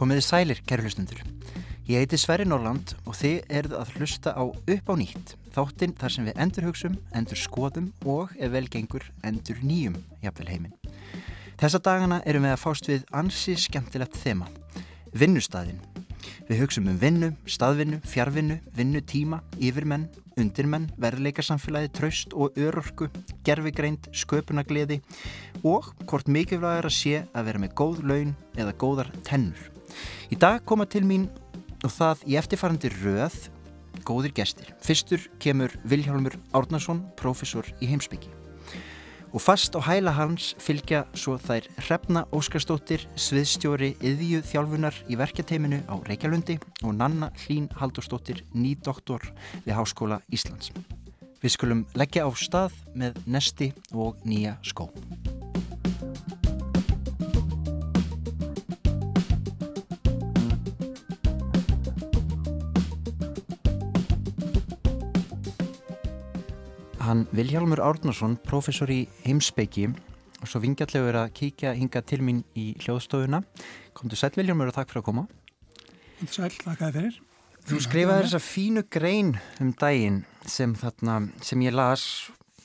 Komiði sælir, kæru hlustundur. Ég heiti Sverri Norland og þið eruð að hlusta á upp á nýtt. Þáttinn þar sem við endur hugsum, endur skoðum og, ef vel gengur, endur nýjum jafnvel heiminn. Þessa dagana erum við að fást við ansi skemmtilegt þema. Vinnustæðin. Við hugsum um vinnu, staðvinnu, fjárvinnu, vinnutíma, yfirmenn, undirmenn, verðleikasamfélagi, traust og örorku, gerfigreind, sköpunagliði og hvort mikilvæg er að sé að vera með góð laun eða góðar tennur. Í dag koma til mín og það í eftirfærandi röð góðir gestir. Fyrstur kemur Viljálmur Árnason, profesor í heimsbyggi. Og fast á hæla hans fylgja svo þær Hrefna Óskarstóttir, sviðstjóri yðju þjálfunar í verkjateiminu á Reykjalundi og Nanna Hlín Haldurstóttir, nýdoktor við Háskóla Íslands. Við skulum leggja á stað með nesti og nýja skó. Hann Viljálmur Árnarsson, professor í heimspeiki og svo vingjallegur að kíkja hinga til mín í hljóðstofuna. Komdu sæl Viljálmur og takk fyrir að koma. Sæl, takk að fyrir. Þú skrifaði þessa fínu grein um daginn sem, þarna, sem ég las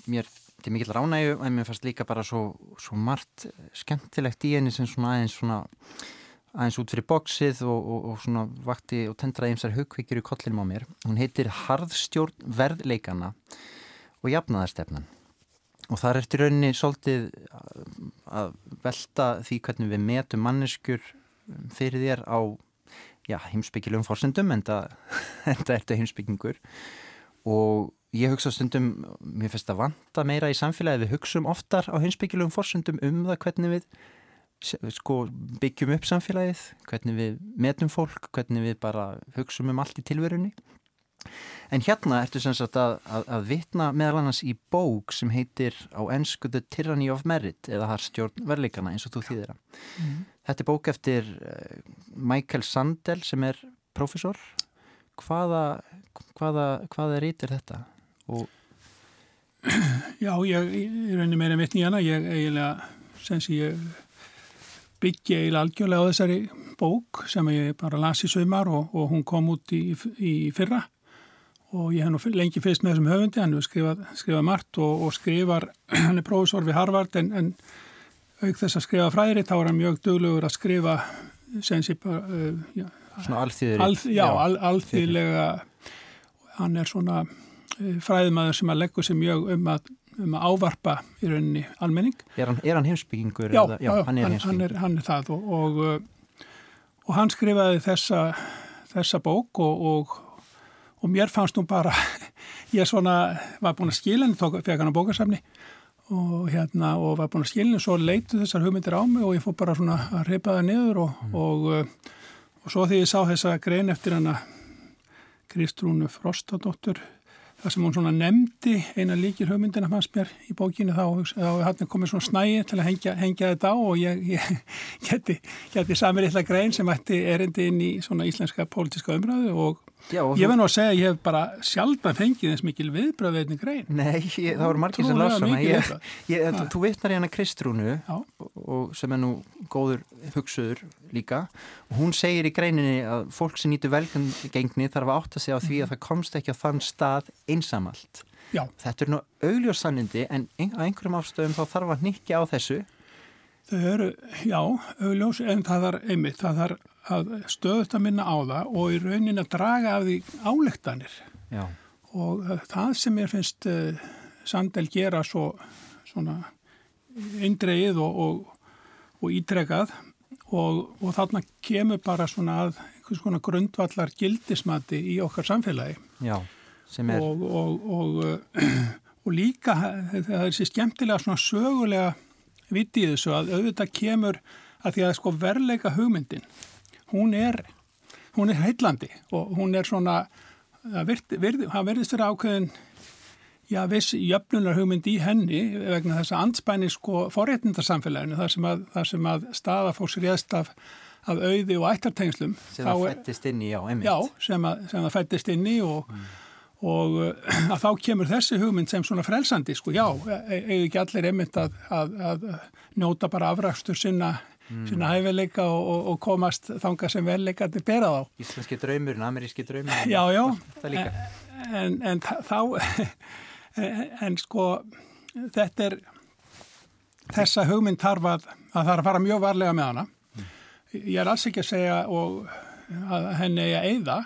mér til mikill ránægu en mér fannst líka bara svo, svo margt skemmtilegt í henni sem svona aðeins svona aðeins út fyrir bóksið og, og, og svona vakti og tendraði eins þar hugkvikir í kollinum á mér. Hún heitir Harðstjórn verðleikana og jafnaðarstefnan. Og það er eftir rauninni svolítið að velta því hvernig við metum manneskjur fyrir þér á heimsbyggilum fórsendum en það ertu heimsbyggingur og ég hugsa stundum mér finnst að vanta meira í samfélagi við hugsaum oftar á heimsbyggilum fórsendum um það hvernig við sko, byggjum upp samfélagið hvernig við metum fólk hvernig við bara hugsaum um allt í tilverunni En hérna ertu sem sagt að, að, að vitna meðal annars í bók sem heitir á ennsku The Tyranny of Merit eða Harstjórn verleikana eins og þú þýðir að. Mm. Þetta er bók eftir uh, Michael Sandel sem er profesor. Hvaða, hvaða, hvaða rít er þetta? Og... Já, ég, ég reynir meira vitni í hana. Ég eiginlega, sem sé ég byggja eiginlega algjörlega á þessari bók sem ég bara las í sögmar og, og hún kom út í, í fyrra og ég hef nú lengi fyrst með þessum höfundi, hann hefur skrifað, skrifað margt og, og skrifar, hann er prófessor við Harvard en, en auk þess að skrifa fræðri þá er hann mjög döglegur að skrifa sensip uh, já, Svona alþýðri alð, Já, al, alþýðlega. Hann er svona uh, fræðmaður sem að leggur sér mjög um að, um að ávarpa í rauninni almenning. Er hann, er hann heimsbyggingur? Já, já, hann, er hann, hann, er, hann er það og, og, uh, og hann skrifaði þessa, þessa bók og, og og mér fannst nú bara, ég svona var búin að skilja henni, fekk hann á bókarsafni og hérna og var búin að skilja henni, svo leitu þessar hugmyndir á mig og ég fór bara svona að reypa það niður og, mm. og, og, og svo því ég sá þessa grein eftir hana Kristrúnu Frostadóttur það sem hún svona nefndi eina líkir hugmyndina fannst mér í bókinu þá, þá hann komið svona snæi til að hengja, hengja þetta á og ég, ég geti, geti samir eitthvað grein sem ætti erindi inn í svona íslenska pólitíska umræðu og Já, ég verð nú að segja að ég hef bara sjálf fengið eins mikil viðbröðveitni grein. Nei, ég, það voru margir sem lása hana Þú vittnar hana Kristrúnu og, sem er nú góður hugsuður líka. Og hún segir í greininni að fólk sem nýtu velgengni þarf að átta sig á því að það komst ekki á þann stað einsamalt. Já. Þetta er nú augljósannindi en á einhverjum ástöðum þá þarf að nikja á þessu Þau eru, já, augljós en það er einmitt, það er að stöðut að minna á það og í raunin að draga af því álektanir Já. og það sem ég finnst uh, Sandel gera svo svona eindreið og, og, og ítrekað og, og þarna kemur bara svona að einhvers konar grundvallar gildismati í okkar samfélagi Já, sem er og og líka það er sér skemmtilega svona sögulega vitið þessu að auðvitað kemur að því að sko verleika hugmyndin hún er, hún er heillandi og hún er svona, það verðist vera ákveðin, já, viss jöfnunar hugmynd í henni vegna þess að anspæni sko forréttindarsamfélaginu, þar sem að, þar sem að staða fóks réðst af, af auði og ættartengslum. Sem það fættist inn í, já, einmitt. Já, sem, að, sem það fættist inn í og, mm. Og að þá kemur þessi hugmynd sem svona frelsandi sko, já, eða ekki allir einmitt að, að, að njóta bara afrækstur sinna, mm. sinna hæfileika og, og, og komast þanga sem velleikandi bera þá. Íslenski draumurinn, ameríski draumurinn. Já, já, en, en þá, en sko, þetta er, þessa hugmynd þarf að, að það er að fara mjög varlega með hana. Mm. Ég er alls ekki að segja og að henni eigi að eyða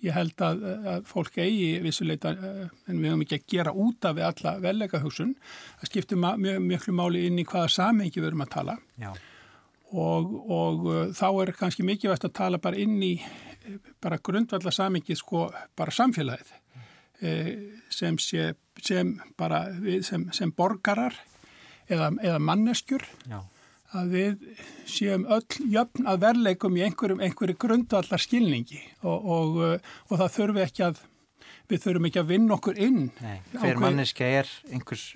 Ég held að, að fólk eigi vissuleita, eh, en við höfum ekki að gera út af við alla vellega hugsun. Það skiptir mjög mjög máli inn í hvaða samengi við erum að tala. Og, og uh, þá er kannski mikið vest að tala bara inn í eh, bara grundvallar samengi, sko, bara samfélagið. Mm. Sem, sé, sem, bara, sem, sem borgarar eða, eða manneskjur. Já að við séum öll jöfn að verleikum í einhverjum, einhverju grundvallar skilningi og, og, og það þurfi ekki að, við þurfum ekki að vinna okkur inn. Nei, hver manneska er einhvers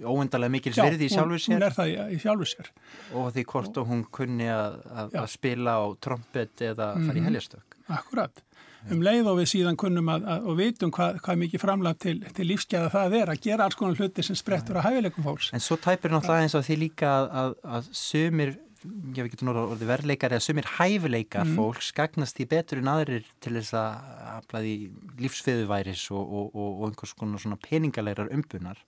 óendalega mikil sverði í sjálfur sér. Já, hún er það í, í sjálfur sér. Og því hvort og hún kunni að, að, að spila á trompet eða fara í mhm. heljastök. Akkurat um leið og við síðan kunnum að, að, og vitum hvað, hvað mikið framlag til, til lífsgæða það er að gera alls konar hluti sem sprettur á hæfileikum fólks. En svo tæpir náttúrulega eins og því líka að, að sumir, ég veit ekki núna orðið verleikar eða sumir hæfileikar mm. fólks gagnast í betur en aðrir til þess að aflaði lífsfiðuværis og, og, og, og einhvers konar svona peningalegrar umbunar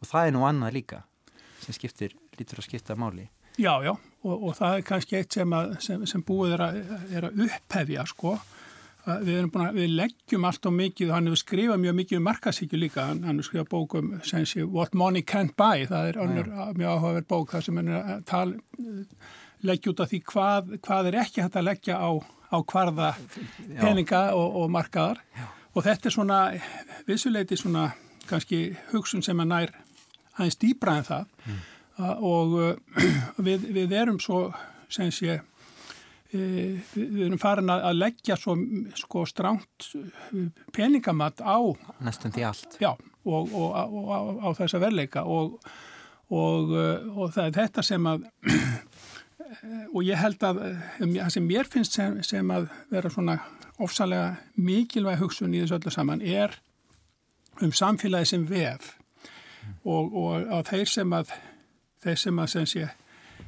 og það er nú annað líka sem skiptir, lítur að skipta máli. Já, já, og það er kannski eitt sem, sem, sem búið er að, er að upphefja sko við, að, við leggjum allt og mikið og hann hefur skrifað mjög mikið um markasíkju líka hann, hefur skrifað bókum sem sé What Money Can't Buy það er önnur ja. mjög áhugaverð bók þar sem hann er að tala leggja út af því hvað, hvað er ekki hægt að leggja á, á hvarða peninga og, og markaðar Já. og þetta er svona vissuleiti svona kannski hugsun sem að nær aðeins dýbra en það mm. og við, við erum svo sem sé við erum farin að leggja svo sko stránt eh, peningamatt á næstum því allt já, og, og, og á, á þessa verleika og, og það er þetta sem að og ég held að það sem mér finnst sem, sem að vera svona ofsalega mikilvæg hugsun í þessu öllu saman er um samfélagi sem vef mm. og að þeir sem að þeir sem að sem sé Eh,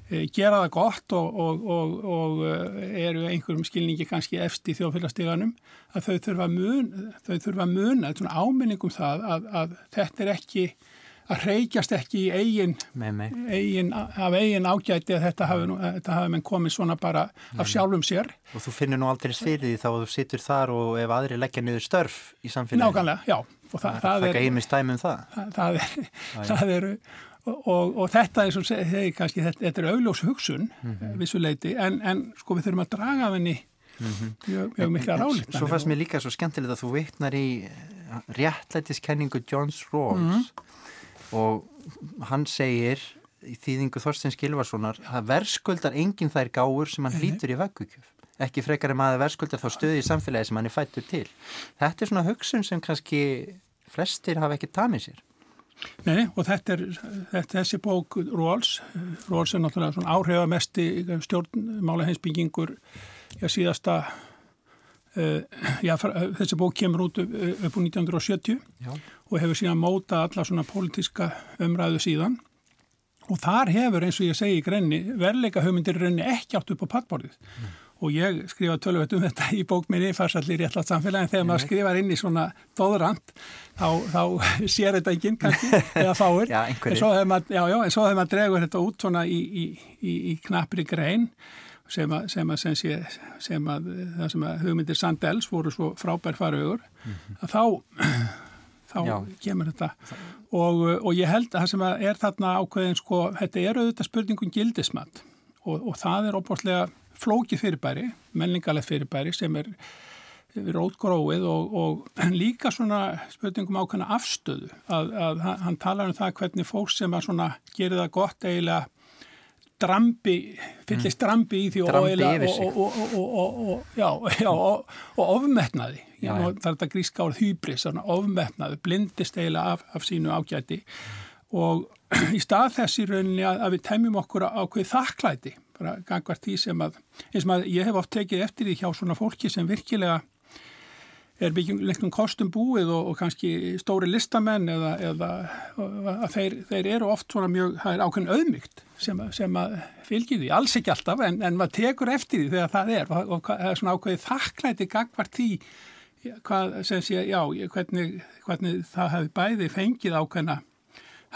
gera það gott og, og, og, og eh, eru einhverjum skilningi kannski eftir þjóðfélagstíganum að þau þurfa að muna, þau þurfa að muna svona áminningum það að, að þetta er ekki að reykjast ekki í eigin, eigin af eigin ágæti að þetta hafi, þetta hafi menn komið svona bara af sjálfum sér. Og þú finnir nú aldrei svirði þá að þú sittur þar og ef aðri leggja niður störf í samfélagi. Nákvæmlega, já. Og það, það, það er, um það. Það, er, það eru og, og þetta er svo segi kannski þetta, þetta er augljós hugsun mm -hmm. vissuleiti en, en sko við þurfum að draga af henni mm -hmm. mjög, mjög mikla rálit Svo fannst mér líka svo skemmtilegt að þú vittnar í eh, réttlætiskenningu Johns Rawls mm -hmm. og hann segir í þýðingu Þorstein Skilvarssonar að verðskuldar enginn þær gáur sem hann hlýtur í vöggukjöf ekki frekar en maður verðskuldar þá stöði í samfélagi sem hann er fættur til þetta er svona hugsun sem kannski flestir hafa ekki tamið sér Nei, og þetta er þetta, þessi bók Róls Róls er náttúrulega svona áhrifamesti stjórnmála heimsbyggingur já, síðasta uh, já, þessi bók kemur út upp, upp úr 1970 já. og hefur síðan móta alla svona pólitíska umræðu síðan. Og þar hefur eins og ég segi í greinni verleika hugmyndir rauninni ekki átt upp á pattborðið mm og ég skrifa tölvöld um þetta í bókminni farsallir réttlátt samfélagi en þegar maður skrifar inn í svona dóðrand þá, þá sér þetta enginn kannski eða fáir. Já, en svo hefur maður, maður dregur þetta út svona í, í, í, í knapri grein sem að, sem að, sem sé, sem að það sem að hugmyndir Sandels voru svo frábær faraugur mm -hmm. að þá þá kemur þetta. Og, og ég held að það sem er þarna ákveðin sko, þetta er auðvitað spurningum gildismat. Og, og það er óbúrslega flókið fyrirbæri, menningalegt fyrirbæri sem er rótgróið og, og líka svona spurningum ákvæmna afstöðu. Að, að hann talar um það hvernig fólk sem að svona gerir það gott eiginlega drambi, fyllist mm. drambi í því og, og, já, já, og ofmetnaði. Já, það er þetta gríska árið hýbris ofmetnaði, blindist eiginlega af, af sínu ágæti. Og í stað þess í rauninni að, að við temjum okkur ákveð þakklæti bara gangvart því sem að, eins og að ég hef oft tekið eftir því hjá svona fólki sem virkilega er miklum kostum búið og, og kannski stóri listamenn eða, eða þeir, þeir eru oft svona mjög, það er ákveðin auðmygt sem, sem að fylgir því, alls ekki alltaf en, en maður tekur eftir því þegar það er og, og það er svona ákveðið þakklæti gagvart því hvað, sem sé, já, hvernig, hvernig það hefði bæði fengið ákveðina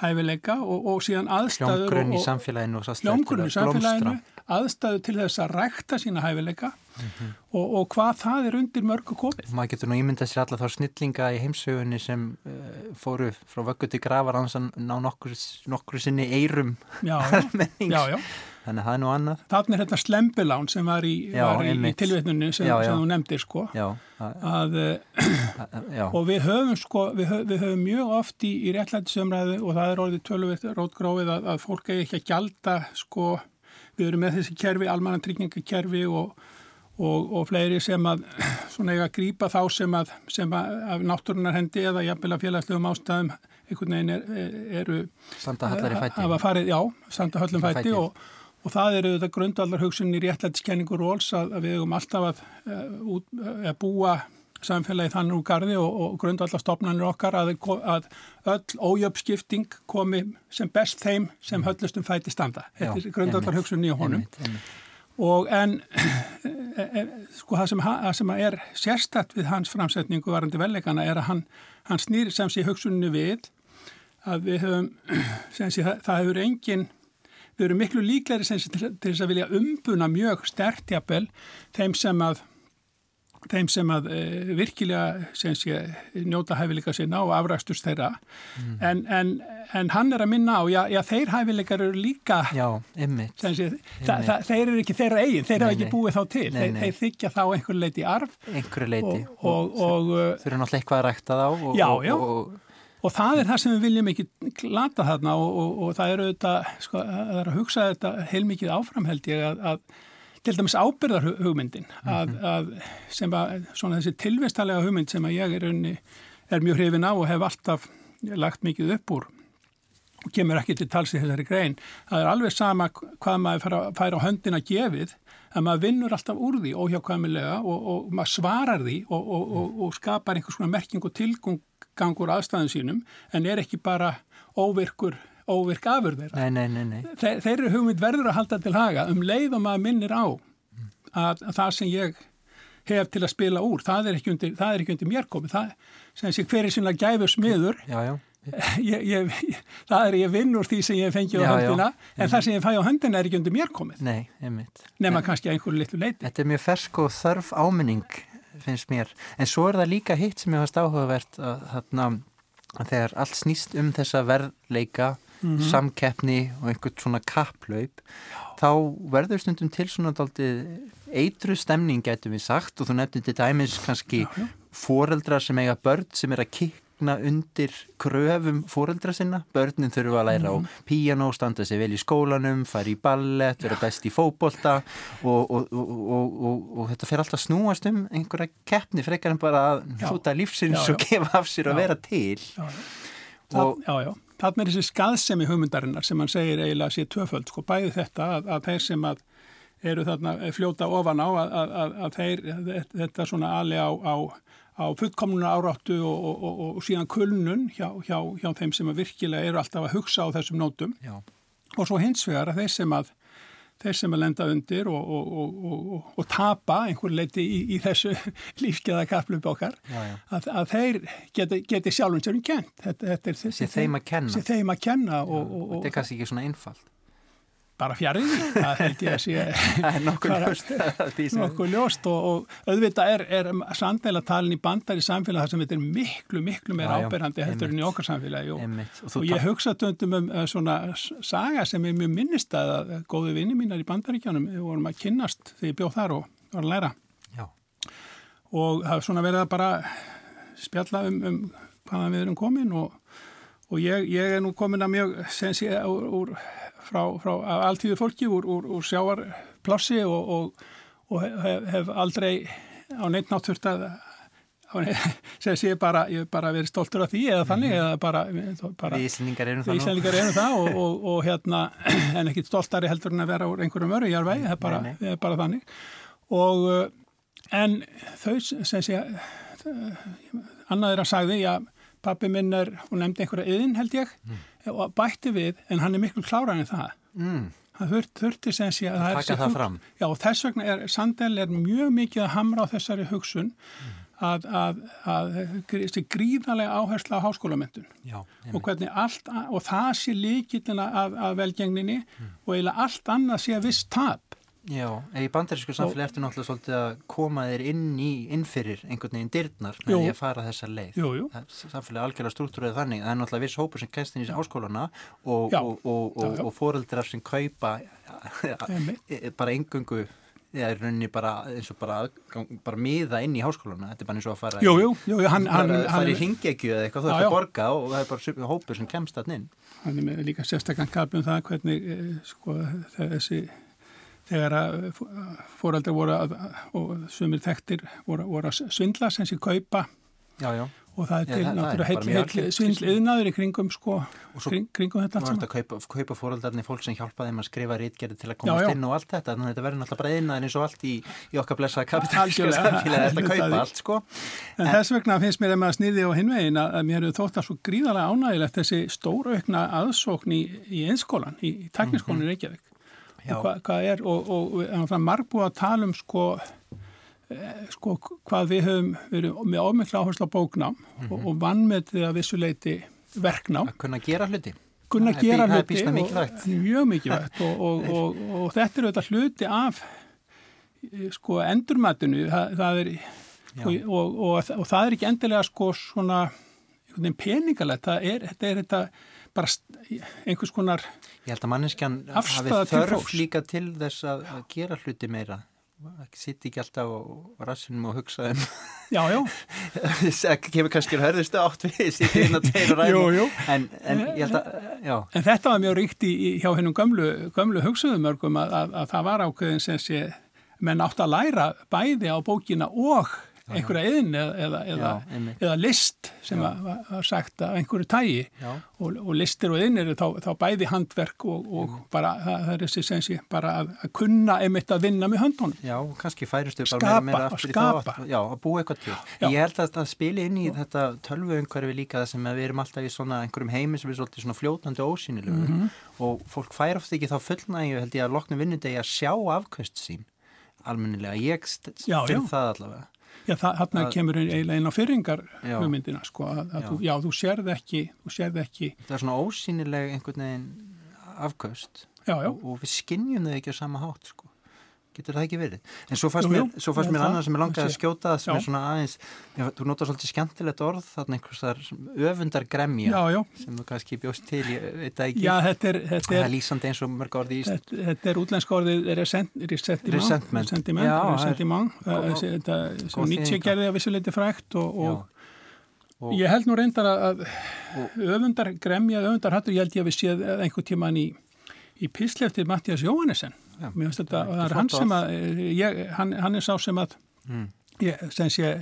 hæfileika og, og síðan aðstæður Hljómgrunn í samfélaginu Hljómgrunn í samfélaginu aðstæðu til þess að rækta sína hæfileika mm -hmm. og, og hvað það er undir mörgu komið. Maður getur nú ímyndað sér alla þá snillinga í heimsögunni sem uh, fóru frá vöggu til gravar á nokkur, nokkur sinni eirum já, já, já. Þannig að það er nú annað. Þannig er þetta slempilán sem var í, í, í tilvétnunni sem, sem þú nefndir sko. Já, að, já. Og við höfum sko, við höfum, við höfum mjög oft í, í réttlætisumræðu og það er orðið tölvið rótgrófið að, að fólk eigi ekki að gjalda sko við erum með þessi kerfi, almanantryggingakerfi og, og, og fleiri sem að svona eiga að grýpa þá sem að, sem að af náttúrunar hendi eða jafnvel að félagslegum ástæðum einhvern veginn er, eru Standa hallar í fætti farið, Já, standa hallum fætti, fætti. Og, og það eru þetta grundallar hugsun í réttlætiskenningu róls að, að við hefum alltaf að, að búa samfélagi þannig úr gardi og, og grundvallastofnanir okkar að, að öll ójöfskipting komi sem best þeim sem höllustum fæti standa. Þetta er grundvallar hugsun í honum. Einmitt, einmitt. Og en e, e, sko það sem, sem er sérstætt við hans framsetningu varandi velleikana er að hann, hann snýr sem sé hugsunni við að við höfum, sem sé það, það hefur engin, við erum miklu líkleri til þess að vilja umbuna mjög stertjapel þeim sem að þeim sem að e, virkilega sé, njóta hæfileika sinna og afræstust þeirra. Mm. en, en, en hann er að minna á, já, já þeir hæfileikar eru líka já, ymmit, þeir eru ekki þeirra eigin, þeir eru ekki búið þá til, nei, þeir, nei. þeir þykja þá einhver leiti arf einhver leiti og, og, og, og þau eru náttúrulega eitthvað að rækta þá já, já. Og það er það sem við viljum ekki glata þarna og, og, og það eru auðvitað, sko, það er að hugsa þetta heilmikið áframheld ég að, að til dæmis ábyrðar hugmyndin að, -hmm. að sem að svona þessi tilvistalega hugmynd sem að ég er, unni, er mjög hrifin á og hef alltaf lagt mikið upp úr og kemur ekki til tals í þessari grein það er alveg sama hvað maður fær á höndina gefið að maður vinnur alltaf úr því óhjákvæmilega og, og maður svarar því og, og, og skapar einhvers konar merking og tilgangur aðstæðin sínum en er ekki bara óvirkur óvirk afur þeirra. Nei, nei, nei, Þeir, þeirri hugmynd verður að halda til haga um leið og maður minnir á að, að það sem ég hef til að spila úr, það er ekki undir, er ekki undir mér komið. Það sem sé hver er svona gæfur smiður, já, já. Ég, ég, það er ég vinn úr því sem ég fengi á já, höndina en það sem ég fæ á höndina er ekki undir mér komið. Nei, einmitt. Nefna kannski einhverju litlu leiti. Þetta er mjög fersk og þarf áminning finnst mér. En svo er það líka hitt sem ég hafast áhugavert að, að, að þegar allt snýst um þessa verðleika mm -hmm. samkeppni og einhvert svona kapplaup þá verður stundum til svona eitru stemning getur við sagt og þú nefnir til dæmis kannski já, já. foreldrar sem eiga börn sem er að kikna undir kröfum foreldra sinna, börnin þurfa að læra mm. á mhm. piano, standa sig vel í skólanum fara í ballet, vera best í fókbólta og, og, og, og þetta fer alltaf snúast um einhverja keppni frekar en bara að hlúta lífsins já, og gefa af sér að vera til Já, já, já Þannig er þessi skaðsemi hugmyndarinnar sem hann segir eiginlega sé tvöföld, sko bæði þetta að, að þeir sem að eru þarna fljóta ofan á að, að, að þeir, þetta svona ali á, á, á fullkomnuna áráttu og, og, og, og síðan kulnun hjá, hjá, hjá þeim sem virkilega eru alltaf að hugsa á þessum nótum Já. og svo hins vegar að þeir sem að þeir sem að lenda undir og, og, og, og tapa einhver leiti í, í þessu lífskeða kaplup okkar já, já. Að, að þeir geti, geti sjálfum sérum kent þetta, þetta er þeim að kenna, þeim að kenna þetta er kannski ekki svona einfalt bara fjarið það held ég að sé nokkuð ljóst nokkuð ljóst og, og auðvitað er, er samfélagtalin í bandar í samfélag þar sem þetta er miklu, miklu meira áberandi heldur en í okkar samfélagi. Og, og, og ég hugsa töndum um uh, svona saga sem er mjög minnist að góðu vinni mínar í bandaríkjanum við vorum að kynnast þegar ég bjóð þar og var að læra. Já. og það er svona verið að bara spjalla um, um hvaðan við erum komin og ég, ég er nú komin að mjög sensi úr frá, frá alltíðu fólki úr, úr, úr sjáarplássi og, og, og hef, hef aldrei á neitt náttúrt að bara, ég hef bara verið stoltur af því eða þannig, eða bara, bara Við Íslandingar erum það, erum það og, og, og hérna, en ekkit stoltari heldur en að vera úr einhverjum öru, ég er vegi, það er bara, bara þannig. Og en þau sem sé annað er að sagði, já, pappi minn er, hún nefndi einhverja yðin held ég mm. og bætti við, en hann er miklu kláran en það. Mm. Hann þurft, þurfti sem sé að það er... Takka það fram. Já, og þess vegna er, Sandel er mjög mikið að hamra á þessari hugsun mm. að, að, að, að gríðarlega áhersla á háskólamöndun og hvernig allt, og það sé líkitina af velgengninni mm. og eiginlega allt annað sé að viss tap Já, í bandarísku samfélagi ertu náttúrulega svolítið að koma þér inn í innfyrir einhvern veginn dyrnar með því að fara þessa leið. Jú, jú. Samfélagi algjörlega struktúrið þannig. Það er náttúrulega viss hópur sem kennst inn í áskólana og, og, og, og fóreldrar sem kaupa e, bara engungu Það er rauninni bara eins og bara, bara miða inn í háskóluna, þetta er bara eins og að fara jú, jú, jú, hann, hann, fara í hingegju eða eitthvað, þú ert að borga og það er bara hópur sem kemst alltaf inn. Hann er með líka sérstaklega kapið um það hvernig eh, sko, þessi þegar að fóraldar voru að, og sumir þekktir voru, voru að svindla sem sé kaupa já, já. og það er til ja, náttúrulega heil svindliðnaður í kringum sko, kring, kringum þetta allt saman. Kaupa, kaupa fóraldarni fólk sem hjálpa þeim að skrifa rítgerði til að komast já, inn og allt þetta, þannig að þetta verður náttúrulega bara einnaðin eins og allt í, í okkar blessa kapitalíska samfélagi að kaupa allt sko. En, en þess vegna finnst mér að maður snýði á hinvegin að mér hefur þótt að svo gríðarlega ánægilegt þessi stóraukna aðsókn í, í einskólan, í, í tekniskólan í mhm. Reykjavík hvað, hvað er og, og, og marg búið að tala um sko, eh, sko hvað við höfum verið með ómikla áherslu á bóknám mm -hmm. og, mhm. og vann með því að vissuleiti verknám. Að kunna gera hluti. Kunna gera hluti. Það er mikilvægt. Mjög mikilvægt og þetta er auðvitað hluti af sko endurmatinu það, það er og það er ekki endilega sko svona peningalegt, það er þetta er þetta bara einhvers konar Ég held að manneskjan hafi þörf líka til þess að, að gera hluti meira. Sitt ekki alltaf á rassinum og hugsa um Já, já. Kemur kannski að hörðustu átt við sitt inn að tegna ræðinu en, en ég held að, já. En þetta var mjög ríkt í, hjá hennum gömlu, gömlu hugsuðumörgum að, að, að það var ákveðin sem sé menn átt að læra bæði á bókina og einhverja yðin eða, eða, eða, eða list sem var, var sagt af einhverju tægi og, og listir og yðinir þá, þá bæði handverk og, og bara það, það er þessi sensi bara að, að kunna einmitt að vinna með höndunum. Já, kannski færistu bara meira aftur í þá já, að búa eitthvað til. Já. Ég held að það spili inn í já. þetta tölvuumhverfi líka sem við erum alltaf í svona einhverjum heimi sem er svolítið svona fljótandi og ósýnilegu mm -hmm. og fólk fær ofta ekki þá fullnægju held ég að loknum vinnundegi að sjá afkvöst sín almennilega, ég styrð það allavega Já, þarna kemur eiginlega inn á fyrringar hugmyndina, sko, að, að já. Þú, já, þú sérð ekki, þú sérð ekki. Það er svona ósýnileg einhvern veginn afkvöst. Og, og við skinnjum þau ekki á sama hátt, sko getur það ekki verið. En svo fannst mér, svo fannst mér annað sem ég langaði að skjóta sem já. er svona aðeins, já, þú notar svolítið skemmtilegt orð þarna einhvers þar öfundar gremja já, sem þú kannski bjóst til, ég veit það ekki. Já, þetta er, þetta er, lýsandi eins og mörg orði í Ísland Þetta, þetta er útlensk orðið resentiment. Resentiment þetta sem Nietzsche gerði að vissuleiti frækt og, og, og ég held nú reyndar að öfundar gremja, öfundar hattur, ég held ég að við séð einhver tíman í í písli eftir Mattias finnst þetta, og það er hann sem að ég, hann, hann er sá sem að mm. ég, sem sé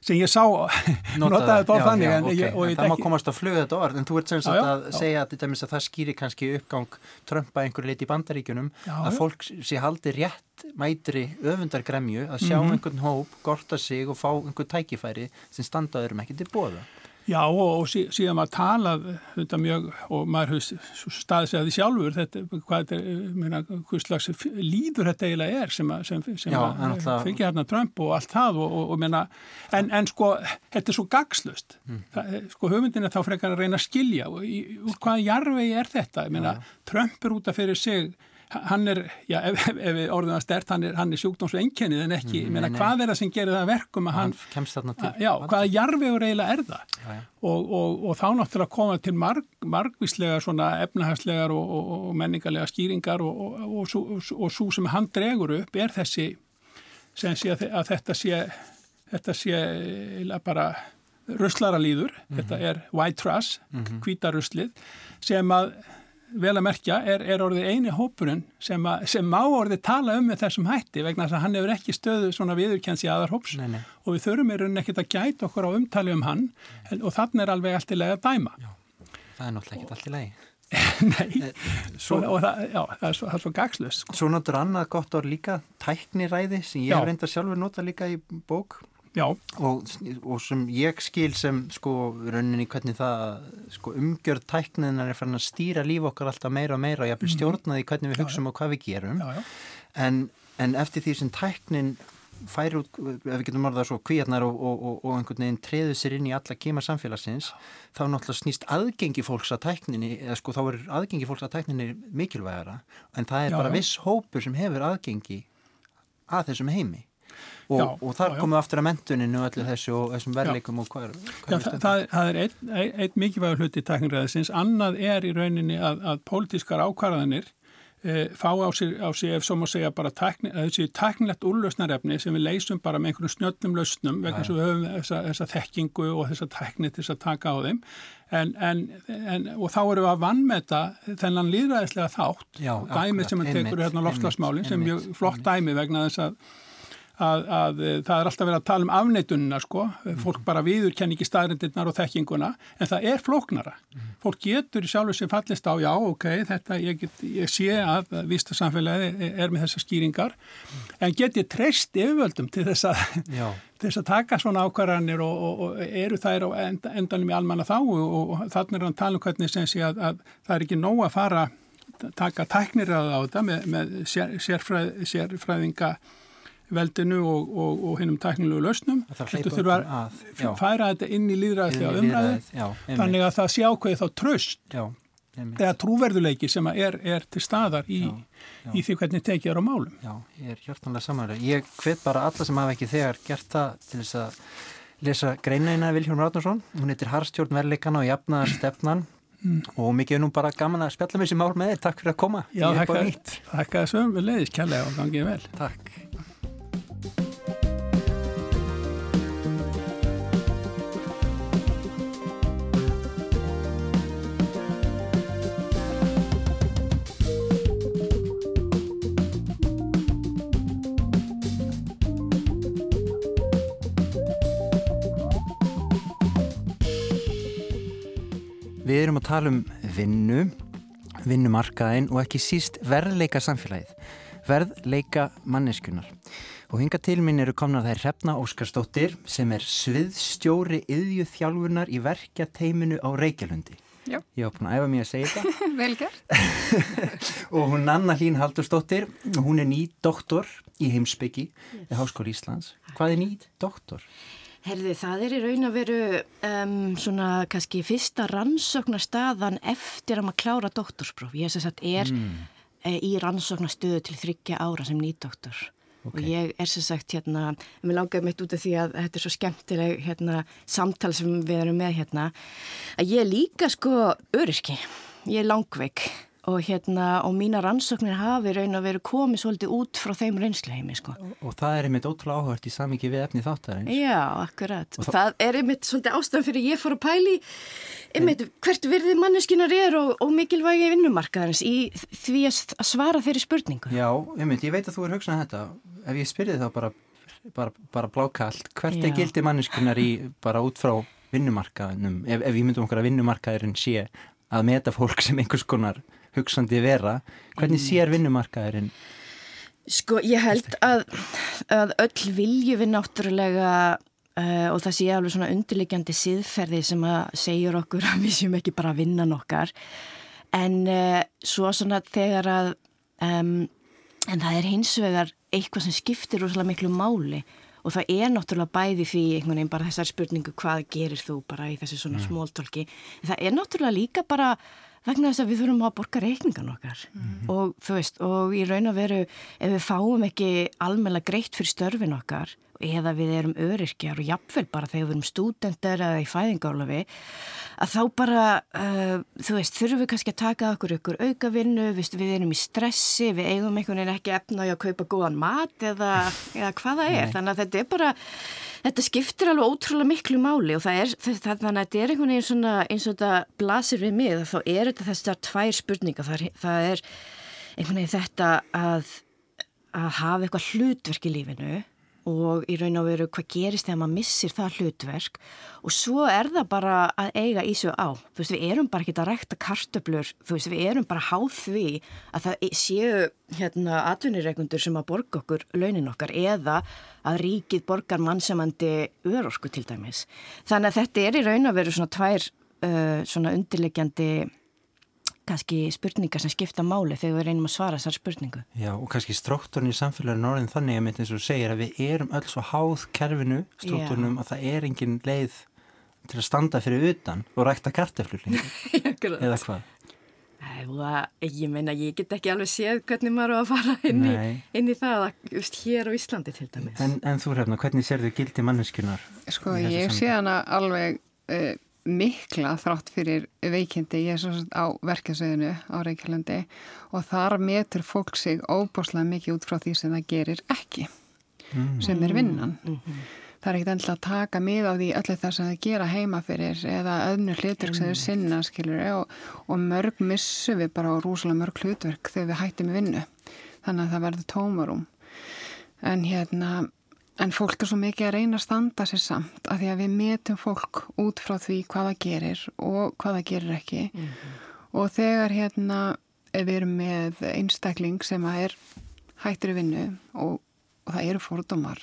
sem ég sá, notaði þetta orð þannig en, okay. en það má komast að fluga þetta orð en þú ert sem sagt að já. segja að, að það skýri kannski uppgang Trumpa einhverju leiti í bandaríkunum já, að fólk sé haldi rétt mætri öfundargremju að sjá mm -hmm. einhvern hóp, gorta sig og fá einhvern tækifæri sem standaður um ekki til bóða Já og, og síðan maður talað þetta mjög og maður hefur staðið sig að því sjálfur þetta, hvað þetta, meina, hvað slags líður þetta eiginlega er sem, sem, sem fylgja hérna Trump og allt það og, og, og meina, en, en sko þetta er svo gagslust mm. það, sko höfundin er þá frekar að reyna að skilja og úr hvaða jarvegi er þetta, ég meina Trump er útaf fyrir sig hann er, já, ef, ef við orðum að stert, hann er, er sjúkdómsveinkennið en ekki, mm, meina, hvað er það sem gerir það verkum að hann, hann að, já, hvaða jarfiður eiginlega er það? Já, og, og, og þá náttúrulega koma til marg, margvíslega svona efnahagslegar og, og menningarlega skýringar og svo sem hann dregur upp er þessi sem sé að, að þetta sé þetta sé bara ruslaralýður, mm -hmm. þetta er white trash, -hmm. kvítaruslið sem að vel að merkja er, er orðið eini hópurinn sem, a, sem má orðið tala um með þessum hætti vegna þess að hann hefur ekki stöðu svona viðurkjens í aðar hóps nei, nei. og við þurfum í rauninni ekkert að gæta okkur á umtali um hann en, og þannig er alveg allt í lagi að dæma. Já, það er náttúrulega ekkert allt í lagi. Nei, eh, svo, og, og það, já, það er svo, svo gagslust. Sko. Svo notur annað gott orð líka, tækniræði sem ég hef reyndað sjálfur nota líka í bók Já. Og, og sem ég skil sem sko rauninni hvernig það sko, umgjörð tækninar er fann að stýra líf okkar alltaf meira og meira og ég hafði stjórnaði hvernig við hugsaum og hvað við gerum Já, já. En, en eftir því sem tæknin færi út, ef við getum orðað svo kvíarnar og, og, og, og einhvern veginn treðu sér inn í alla kema samfélagsins þá náttúrulega snýst aðgengi fólks að tækninni eða sko þá er aðgengi fólks að tækninni mikilvægara en það er Já, bara já. viss hópur sem hefur aðgengi að þessum heimi og, og þar komum við aftur að mentuninu og öllu þessu og þessum verleikum og hvað er, Já, hvað er það, það, það er einn ein, ein mikilvægur hluti tækniræðisins, annað er í rauninni að, að pólitískar ákvarðanir e, fá á sig, á sig ef svo má segja bara tækni, að þessi tæknilegt úrlausnarefni sem við leysum bara með einhvern snjöllum lausnum vegna að við höfum þessa, þessa þekkingu og þessa tækni til þess að taka á þeim. En, en, en, og þá erum við að vannmeta þennan líðræðislega þátt dæmið sem hann tekur hérna loftslagsmálin sem er flott dæmi vegna þess að að, að eh, það er alltaf verið að tala um afneitunina sko, fólk bara viður kenn ekki staðrindirnar og þekkinguna, en það er flóknara. Fólk getur sjálfur sem fallist á, já, ok, þetta, ég, get, ég sé að vista samfélagi er með þessar skýringar, en get ég treyst yfirvöldum til þess að, þess að taka svona ákvarðanir og, og, og eru þær á enda, endanum í almanna þá og, og þannig er hann tala um hvernig sem sé að, að það er ekki nóg að fara taka tæknir á þetta með, með sér, sérfræð, sérfræðinga veldinu og, og, og hinnum tæknilegu lausnum. Heldur þurfa að, færa þetta inn í lýðræðið, já, einmitt. þannig að það sé ákveði þá tröst eða trúverðuleiki sem er, er til staðar í, Já, já. í því hvernig tekið er á málum. Já, ég er hjartanlega samanlega. Ég hvet bara alla sem hafa ekki þegar gert það til þess að lesa greinaðina Viljón Rátnarsson. Hún heitir Harstjórn verleikana og jafnaðar stefnan og mikið er nú bara gaman að spjalla með þessi mál með þér. Takk fyrir að koma. Já, er þakka, þessum við leiðis kærlega og gangið vel. Takk. Við erum að tala um vinnu, vinnumarkaðin og ekki síst verðleika samfélagið, verðleika manneskunar. Og hinga til minn eru komna þær Hrefna Óskarsdóttir sem er sviðstjóri yðju þjálfunar í verkja teiminu á Reykjalundi. Já. Ég var búin að æfa mig að segja þetta. Vel gert. og hún Nanna Hlín Haldursdóttir, hún er nýt doktor í heimsbyggi yes. í Háskóli Íslands. Hvað er nýt doktor? Herði, það er í raun að veru um, svona kannski fyrsta rannsóknarstaðan eftir að maður klára doktorspróf. Ég sem sagt er mm. Í rannsóknarstöðu til þryggja ára sem nýdoktor. Ok. Og ég er sem sagt hérna, mér langaði mitt út af því að þetta er svo skemmtileg hérna, samtal sem við erum með hérna, að ég er líka sko öryrki, ég er langveik og hérna, og mína rannsóknir hafi raun að veru komið svolítið út frá þeim reynsluheimi sko. Og það er einmitt ótrúlega áhört í samíki við efni þáttarins. Já, akkurat. Og Og það er einmitt svolítið ástæðan fyrir ég fór að pæli einmitt hvert virði manneskinar er og, og mikilvægi vinnumarkaðarins í því að að svara þeirri spurningu. Já, einmitt, ég veit að þú er hugsað þetta. Ef ég spyrði þá bara, bara, bara blákallt, hvert er Já. gildi manneskunar í bara út frá vinnumarkaðinum? Ef, ef ég myndum okkur að vinnumarkaðurinn sé að meta fólk sem einhvers konar hugsandi vera, hvernig sér vinnumarkaðurinn? Sko, ég held að, að öll vilju við náttúrulega uh, og það sé alveg svona undirliggjandi siðferði sem að segjur okkur að við séum ekki bara að vinna nokkar en uh, svo svona þegar að um, en það er hins vegar eitthvað sem skiptir rosalega miklu máli og það er náttúrulega bæði því einhvern veginn bara þessar spurningu hvað gerir þú bara í þessu svona smóltólki? Það er náttúrulega líka bara vegna þess að við þurfum að borga reikningan okkar. Og þú veist, og í raun og veru ef við fáum ekki almennilega greitt fyrir störfin okkar eða við erum öryrkjar og jafnvel bara þegar við erum stúdendar eða í fæðingálafi að þá bara, uh, þú veist, þurfum við kannski að taka okkur ykkur aukavinnu, við, við erum í stressi, við eigum einhvern veginn ekki efna í að kaupa góðan mat eða, eða hvað það er, Nei. þannig að þetta er bara, þetta skiptir alveg ótrúlega miklu máli og það er, það, þannig að þetta er einhvern veginn svona eins og þetta blasir við mig, þá er þetta þessar tvær spurningar, það það er einhvern veginn þetta að, að hafa eitthvað hlutverk í lífinu og í raun og veru hvað gerist þegar maður missir það hlutverk og svo er það bara að eiga í sig á. Þú veist, við erum bara ekki að rækta kartöblur, þú veist, við erum bara háð því að það séu hérna atvinnireikundur sem að borga okkur launin okkar eða að ríkið borgar mannsamandi örorku til dæmis. Þannig að þetta er í raun og veru svona tvær uh, svona undirlegjandi kannski spurningar sem skipta máli þegar við reynum að svara þessar spurningu. Já og kannski strókturinn í samfélaginu orðin þannig að mitt eins og segir að við erum öll svo háð kerfinu, strókturnum að það er engin leið til að standa fyrir utan og rækta karteflurling eða hvað? Ég meina ég get ekki alveg séð hvernig maður á að fara inn í, inn í það að just hér á Íslandi til dæmis. En, en þú hrefna, hvernig sér þau gildi manneskunar? Sko ég sé hana alveg uh, mikla þrátt fyrir veikindi. Ég er svo á verkefnsveðinu á Reykjavlandi og þar metur fólk sig óbúslega mikið út frá því sem það gerir ekki mm. sem er vinnan. Mm -hmm. það er ekkert endilega að taka mið á því öllu það sem það gera heima fyrir eða öðnu hlutverk sem þau sinna skilur, og, og mörg missu við bara á rúslega mörg hlutverk þegar við hættum í vinnu. Þannig að það verður tómarum en hérna En fólk er svo mikið að reyna að standa sér samt að því að við metum fólk út frá því hvaða gerir og hvaða gerir ekki mm -hmm. og þegar hérna við erum með einstakling sem að er hættir í vinnu og, og það eru fordómar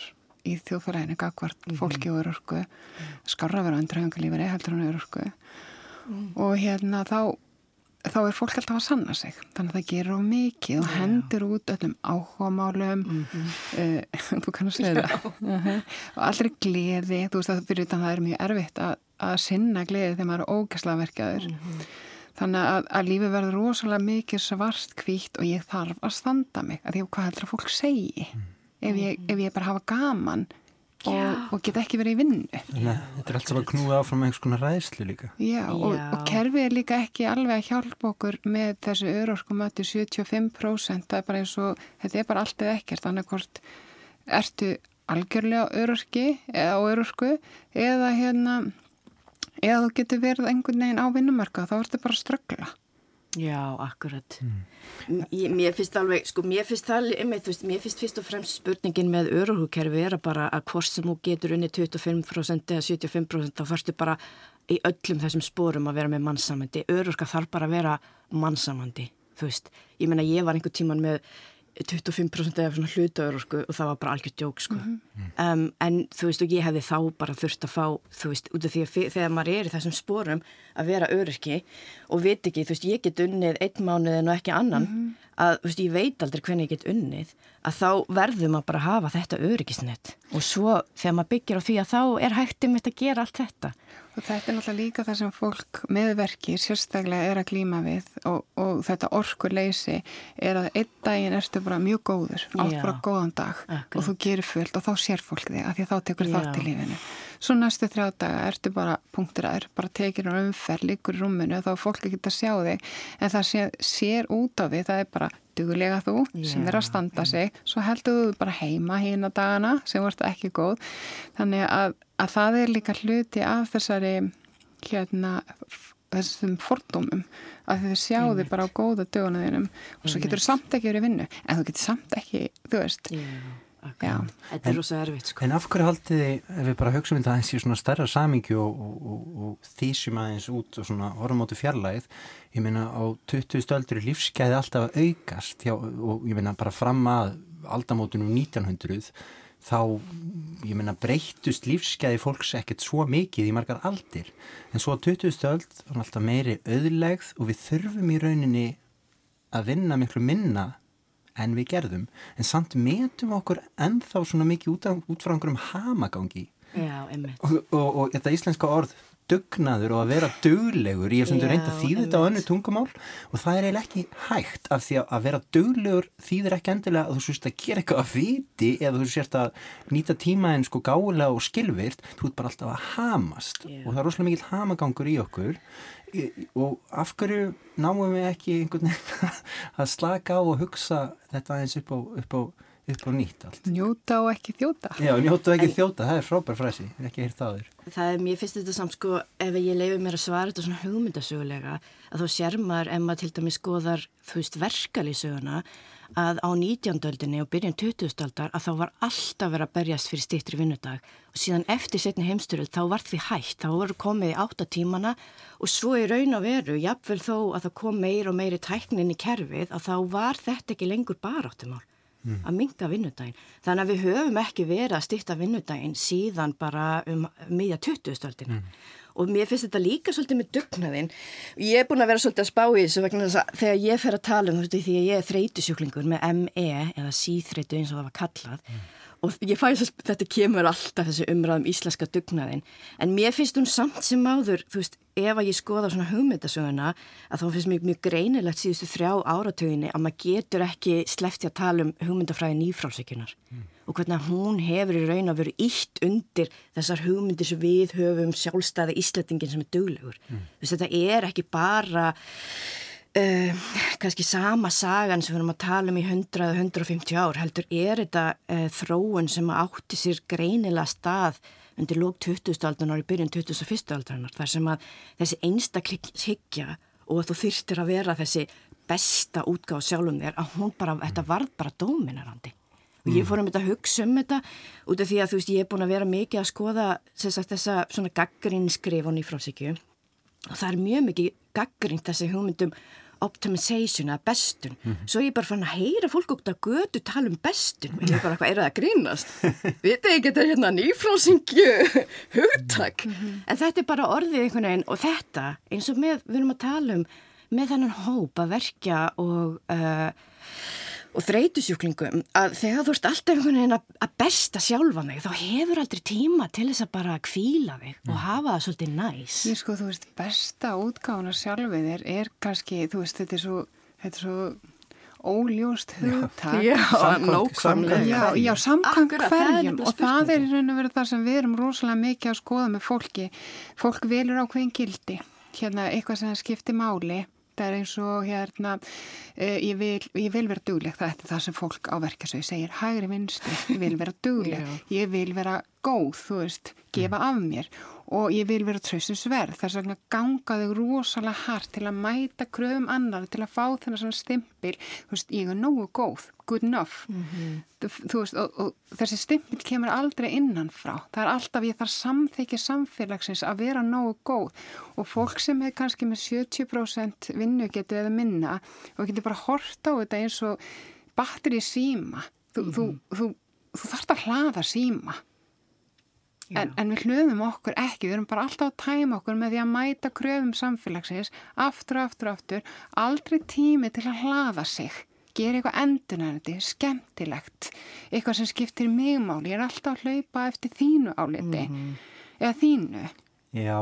í þjóðfæraðinu gagvart mm -hmm. fólki og örörku skarra vera undræðangalífari heldur hann örörku mm -hmm. og hérna þá þá er fólk alltaf að sanna sig þannig að það gerur á mikið og hendur út öllum áhugamálum mm -hmm. uh, þú kannast segja það uh -huh. og allri gleði þú veist að fyrir þetta það er mjög erfitt að, að sinna gleði þegar maður er ógæsla verkaður mm -hmm. þannig að, að lífi verður rosalega mikið svart kvíkt og ég þarf að standa mig að því hvað heldur að fólk segi mm -hmm. ef, ég, ef ég bara hafa gaman og, og geta ekki verið í vinnu. Þetta er allt sem að knúa áfram einhvers konar ræðslu líka. Já, og, og kerfið er líka ekki alveg að hjálpa okkur með þessu örorkumötu 75% það er bara eins og þetta er bara allt eða ekkert. Annað hvort ertu algjörlega örorki eða örorku eða hérna eða þú getur verið einhvern veginn á vinnumarka þá ertu bara að ströggla Já, akkurat. Mm. Mér finnst alveg, sko, mér finnst það, einmitt, veist, mér finnst fyrst og fremst spurningin með öruhúkerfi er að bara að hvort sem þú getur unni 25% eða 75% þá fyrstu bara í öllum þessum spórum að vera með mannsamandi. Öruhúska þarf bara að vera mannsamandi, þú veist. Ég menna, ég var einhver tíman með 25% eða svona hlutaur sko, og það var bara algjört djók sko. mm -hmm. um, en þú veist og ég hefði þá bara þurft að fá þú veist út af því að þegar maður er í þessum spórum að vera öryrki og veit ekki þú veist ég get unnið einn mánuð en ekki annan mm -hmm. að þú veist ég veit aldrei hvernig ég get unnið að þá verður maður bara að hafa þetta öryrkisnett og svo þegar maður byggir á því að þá er hægtum þetta að gera allt þetta Og þetta er náttúrulega líka það sem fólk meðverki sérstaklega er að glýma við og, og þetta orkur leysi er að einn daginn erstu bara mjög góður, allt bara góðan dag Akkurat. og þú gerir fullt og þá sér fólk þig að því að þá tekur þátt í lífinu. Svo næstu þrjá daga ertu bara punktur að er, bara tekir um umferð, líkur í rúminu og þá er fólk ekki að sjá þig. En það sér, sér út á því, það er bara dugulega þú Já, sem er að standa sig. Svo heldur þú bara heima hína dagana sem vart ekki góð. Þannig að, að það er líka hluti af þessari hérna þessum fordómum að þið sjáðu bara á góða dögunuðinum og svo getur þú samt ekki verið vinnu en þú getur samt ekki, þú veist Já Þetta er rosa erfitt sko. En af hverju haldið þið, ef við bara hugsaum þetta aðeins í svona stærra samingju og, og, og, og þýsjum aðeins út og svona horfum áttu fjarlægið, ég meina á 20. stöldur er lífsgæði alltaf aukast hjá, og ég meina bara fram að aldamótunum 1900 þá, ég meina breytust lífsgæði fólks ekkert svo mikið í margar aldir, en svo á 20. stöld var alltaf meiri auðlegð og við þurfum í rauninni að vinna miklu minna en við gerðum. En samt metum okkur ennþá svona mikið út, út frá einhverjum hamagangi. Já, og, og, og þetta íslenska orð dugnaður og að vera duglegur ég hef sem þú reynd að þýða þetta á önnu tungumál og það er eiginlega ekki hægt af því að vera duglegur þýðir ekki endilega að þú sérst að gera eitthvað að viti eða þú sérst að nýta tímaðin sko gálega og skilvirt þú ert bara alltaf að hamast yeah. og það er rosalega mikil hamagangur í okkur og af hverju náum við ekki einhvern veginn að slaka á og hugsa þetta aðeins upp á, upp á upp á nýtt allt. Njóta og ekki þjóta. Já, njóta og ekki en, þjóta, það er frábær fræsi, ekki hýrt það þér. Það er, mér finnst þetta samt sko, ef ég leifi mér að svara þetta svona hugmyndasögulega, að þá sér maður, ef maður til dæmis skoðar, þú veist, verkalýsöguna, að á 19. öldinni og byrjun 20. aldar að þá var alltaf verið að berjast fyrir stittri vinnudag og síðan eftir setni heimsturöld þá var því hægt, þá voru komið í áttatímana og svo í raun og veru, jafnvel þó að það kom meir og meiri tæknin í kerfið að þá var þetta ekki lengur baráttumál mm. að minga vinnudaginn. Þannig að við höfum ekki verið að stitta vinnudaginn síðan bara um miðja 20. öldina. Mm og mér finnst þetta líka svolítið með dugnaðinn ég er búin að vera svolítið að spá í þessu vegna þess að þegar ég fer að tala um þetta því að ég er þreytusjúklingur með ME eða síþreytu eins og það var kallað mm. Og ég fæ þess að þetta kemur alltaf þessi umræðum íslenska dugnaðinn en mér finnst hún samt sem áður þú veist, ef að ég skoða svona hugmyndasöguna að þá finnst mér mjög greinilegt síðustu þrjá áratöginni að maður getur ekki slefti að tala um hugmyndafræði nýfrálsökunar mm og hvernig hún hefur í raun að vera ítt undir þessar hugmyndir sem við höfum sjálfstæði íslettingin sem er döglegur. Mm. Þetta er ekki bara uh, kannski sama sagan sem við erum að tala um í 100-150 ár, heldur er þetta uh, þróun sem átti sér greinilega stað undir lók 20. aldanar í byrjun 21. aldanar þar sem að þessi einstaklingshyggja og að þú þyrstir að vera þessi besta útgáð sjálfum þér að hún bara, þetta varð bara dóminarandi og ég fór um þetta að hugsa um þetta út af því að þú veist ég er búin að vera mikið að skoða sagt, þessa svona gaggrinnskrifun í frálsíkju og það er mjög mikið gaggrind þessi hugmyndum optimization eða bestun mm -hmm. svo ég er bara fann að heyra fólk út að götu tala um bestun og ég er bara eitthvað, er það að grínast vitið ekki þetta er hérna nýfrálsingju hugtak mm -hmm. en þetta er bara orðið einhvern veginn og þetta eins og með, við erum að tala um með þannan hóp að verkja og uh, og þreytusjúklingum að þegar þú ert alltaf einhvern veginn að besta sjálfa mig þá hefur aldrei tíma til þess að bara kvíla þig og mm. hafa það svolítið næs. Ég sko þú veist besta útgáðan af sjálfið þér er kannski þú veist þetta er svo, þetta er svo óljóst hugtak. Já, nákvæmlega. Já, já samkvæm hverjum. og það er í raun og veru það sem við erum rosalega mikið að skoða með fólki. Fólk velur á hvern gildi. Hérna eitthvað sem skiptir máli þetta er eins og hérna uh, ég, vil, ég vil vera dugleg. Það er það sem fólk á verkasögu segir. Hægri vinstri, ég vil vera dugleg. Ég vil vera góð, þú veist gefa af mér. Og ég vil vera tröstinsverð, þess vegna gangaðu rosalega hart til að mæta kröfum annar, til að fá þennar svona stimpil, þú veist, ég er nógu góð. Good enough. Mm -hmm. þú veist, og, og þessi stimpil kemur aldrei innan frá, það er alltaf ég þarf samþykja samfélagsins að vera nógu góð. Og fólk sem er kannski með 70% vinnu getur eða minna og getur bara horta á þetta eins og batteri síma þú, mm -hmm. þú, þú, þú þarfst að hlaða síma En, en við hlöfum okkur ekki, við erum bara alltaf að tæma okkur með því að mæta kröfum samfélagsins, aftur, aftur, aftur, aldrei tími til að hlaða sig, gera eitthvað endunarandi, skemmtilegt, eitthvað sem skiptir mig máli, ég er alltaf að hlaupa eftir þínu áliti mm -hmm. eða þínu. Já,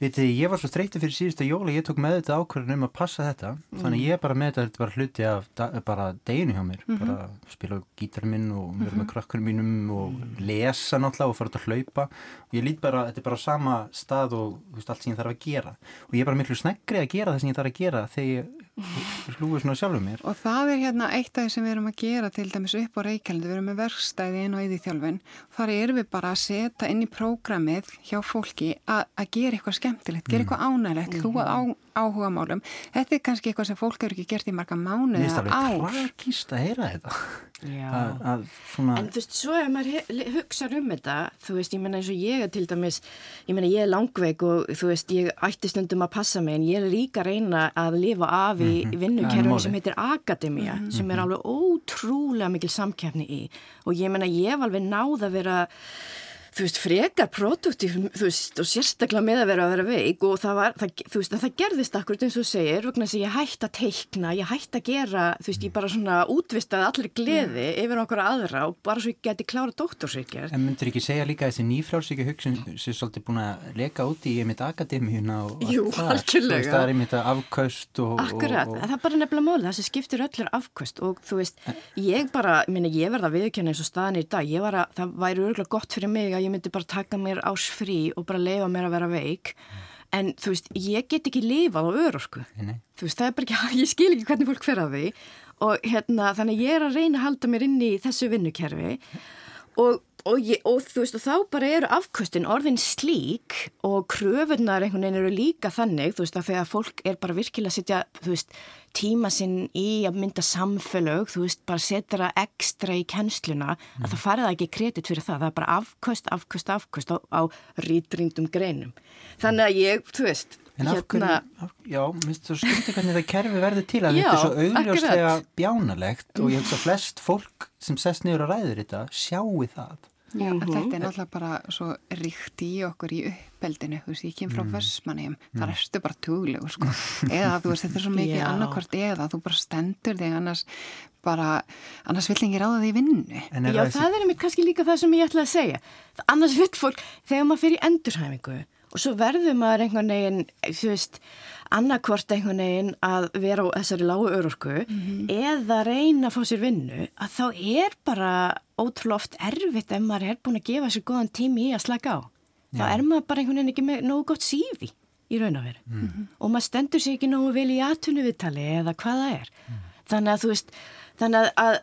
vitið, ég var svo þreytið fyrir síðustu jóla, ég tók með þetta ákvörðin um að passa þetta, mm. þannig ég bara með þetta, þetta er bara hluti af da, bara deginu hjá mér, mm -hmm. bara spila gítarinn minn og vera mm -hmm. með krakkurinn mínum og lesa náttúrulega og fara út að hlaupa og ég lít bara, þetta er bara sama stað og veist, allt sem ég þarf að gera og ég er bara miklu sneggri að gera það sem ég þarf að gera þegar ég hlúi svona sjálfur mér. Og það er hérna eitt af því sem við erum að gera til dæmis upp á Reykjavík, við erum með verkstæði inn á Íðiþjálfin, þar erum við bara að setja inn í prógramið hjá fólki að að gera eitthvað skemmtilegt, gera mm. eitthvað ánægilegt, hlúa á, áhuga málum. Þetta er kannski eitthvað sem fólk eru ekki gert í marga mánu eða ár. Mér finnst það alveg tragist að heyra þetta. Að, að svona... En þú veist, svo ef maður hugsa um þetta, þú veist, ég menna eins og ég er til dæmis, ég menna ég er langveik og þú veist, ég ætti stundum að passa mig en ég er líka að reyna að lifa af í mm -hmm. vinnukerfum sem heitir Akademia, mm -hmm. sem er alveg ótrúlega mikil samkefni í og ég menna ég hef alveg náð að vera þú veist, frekar produktív, þú veist, og sérstaklega með að vera að vera veik og það var, það, þú veist, það gerðist akkurat eins og segir, vegna þess að ég hætti að teikna, ég hætti að gera, þú veist, ég bara svona útvistaði allir gleði mm. yfir okkur aðra og bara svo ég geti klára dóttorsvíkjar. En myndur ekki segja líka þessi nýfrálsvíkja hugsun sem svolítið búin að leka út í einmitt akademíuna og Jú, allt það, veist, það er einmitt afkvöst og... Akkurat, og, og... það er bara nefnilega mál, það sem skiptir öllur afkvöst og þú veist, ég bara, minna, ég verða viðkjöna eins og staðin í dag, ég var að, það væri örgulega gott fyrir mig að ég myndi bara taka mér ás frí og bara leifa mér að vera veik. En þú veist, ég get ekki lifað á örorku. Þú veist, það er bara ekki, ég skil ekki hvernig fólk fer að því. Og hérna þannig ég er að reyna að halda mér inn í þessu vinnukerfi. Og, og, ég, og þú veist og þá bara eru afkvöstin orðin slík og kröfunar einhvern veginn eru líka þannig þú veist að þegar fólk er bara virkilega að setja þú veist tíma sinn í að mynda samfélög, þú veist bara setja það ekstra í kennsluna mm. að það farið ekki kredit fyrir það, það er bara afkvöst, afkvöst, afkvöst á, á rítringdum greinum. Þannig að ég, þú veist En af hverju, hérna, já, minnst þú skilti hvernig það kerfi verður til að þetta er svo augljóslega bjánalegt og ég hef svo flest fólk sem sest niður og ræður þetta sjáu það. Já, mm -hmm. þetta er náttúrulega bara svo ríkt í okkur í uppeldinu, þú veist, ég kem frá mm. Vörsmanniðum, mm. það erstu bara tuglegur, sko, eða þú veist, þetta er svo mikið annarkvört eða, þú bara stendur þig annars bara, annars vill engið ráða þig í vinnu. Já, það er mér kannski líka það sem ég ætla að segja, annars vill fólk, þegar maður fyrir endurhæfingu og svo verður maður einhvern veginn, þú veist, annarkvort einhvern veginn að vera á þessari lágu örorku mm -hmm. eða reyna að fá sér vinnu, að þá er bara ótrúlega oft erfitt ef maður er búin að gefa sér góðan tími í að slaka á. Já. Þá er maður bara einhvern veginn ekki með nógu gott sífi í raun og veru mm -hmm. og maður stendur sér ekki nógu vel í aðtunuvitali eða hvað það er. Mm. Þannig að þú veist, þannig að, að,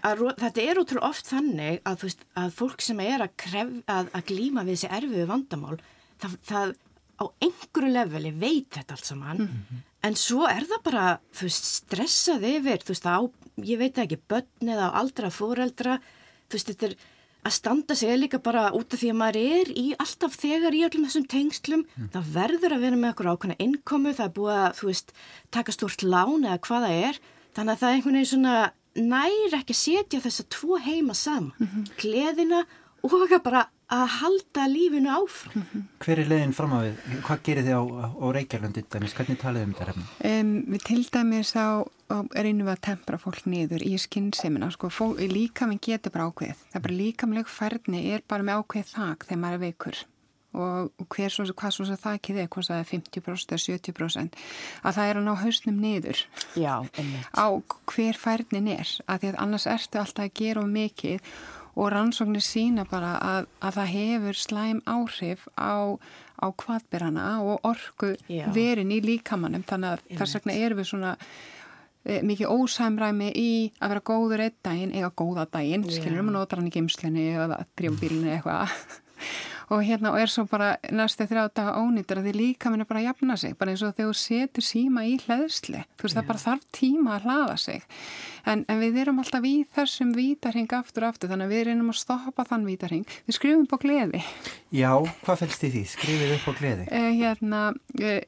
að, að þetta er ótrúlega oft þannig að, veist, að fólk sem er að glíma við þessi erfiðu vandamál það, það á einhverju leveli veit þetta allt saman mm -hmm. en svo er það bara þú veist stressað yfir þú veist á, ég veit ekki, börn eða aldra fóreldra, þú veist þetta er að standa sig líka bara út af því að maður er í alltaf þegar í öllum þessum tengslum, mm. það verður að vera með okkur ákveðna innkomu, það er búið að þú veist, taka stort lán eða hvaða er þannig að það er einhvern veginn svona nær ekki að setja þessa tvo heima saman, mm -hmm. gleðina og bara að halda lífinu áfram. Hver er leiðin fram á við? Hvað gerir þið á, á Reykjavílundi dæmis? Hvernig talið um þetta? Um, við til dæmis á, á reynum við að tempra fólk niður í skynnsemina. Sko, líka minn getur bara ákveð. Það er bara líka með færni er bara með ákveð þak þegar maður er veikur og, og hver svo, hvað svo þakkið er, hvað það er 50% eða 70% að það er að ná hausnum niður Já, á hver færnin er. Að því að annars ertu alltaf að gera mikið og rannsóknir sína bara að, að það hefur slæm áhrif á, á kvadbyrjana og orgu Já. verin í líkamannum þannig að þess vegna erum við svona e, mikið ósæmræmi í að vera góður einn daginn eða góða daginn, skilurum að nota hann í geimslinni eða drifbílinni eitthvað og hérna og er svo bara næstu þrjá daga ónýttur að því líka minna bara að jafna sig bara eins og þegar þú setur síma í hlæðsli þú veist Já. það bara þarf tíma að hlaða sig en, en við erum alltaf í þessum vítarhing aftur og aftur þannig að við erum að stoppa þann vítarhing við skrifum upp á gleði Já, hvað fælst í því? Skrifið upp á gleði? Uh, hérna uh,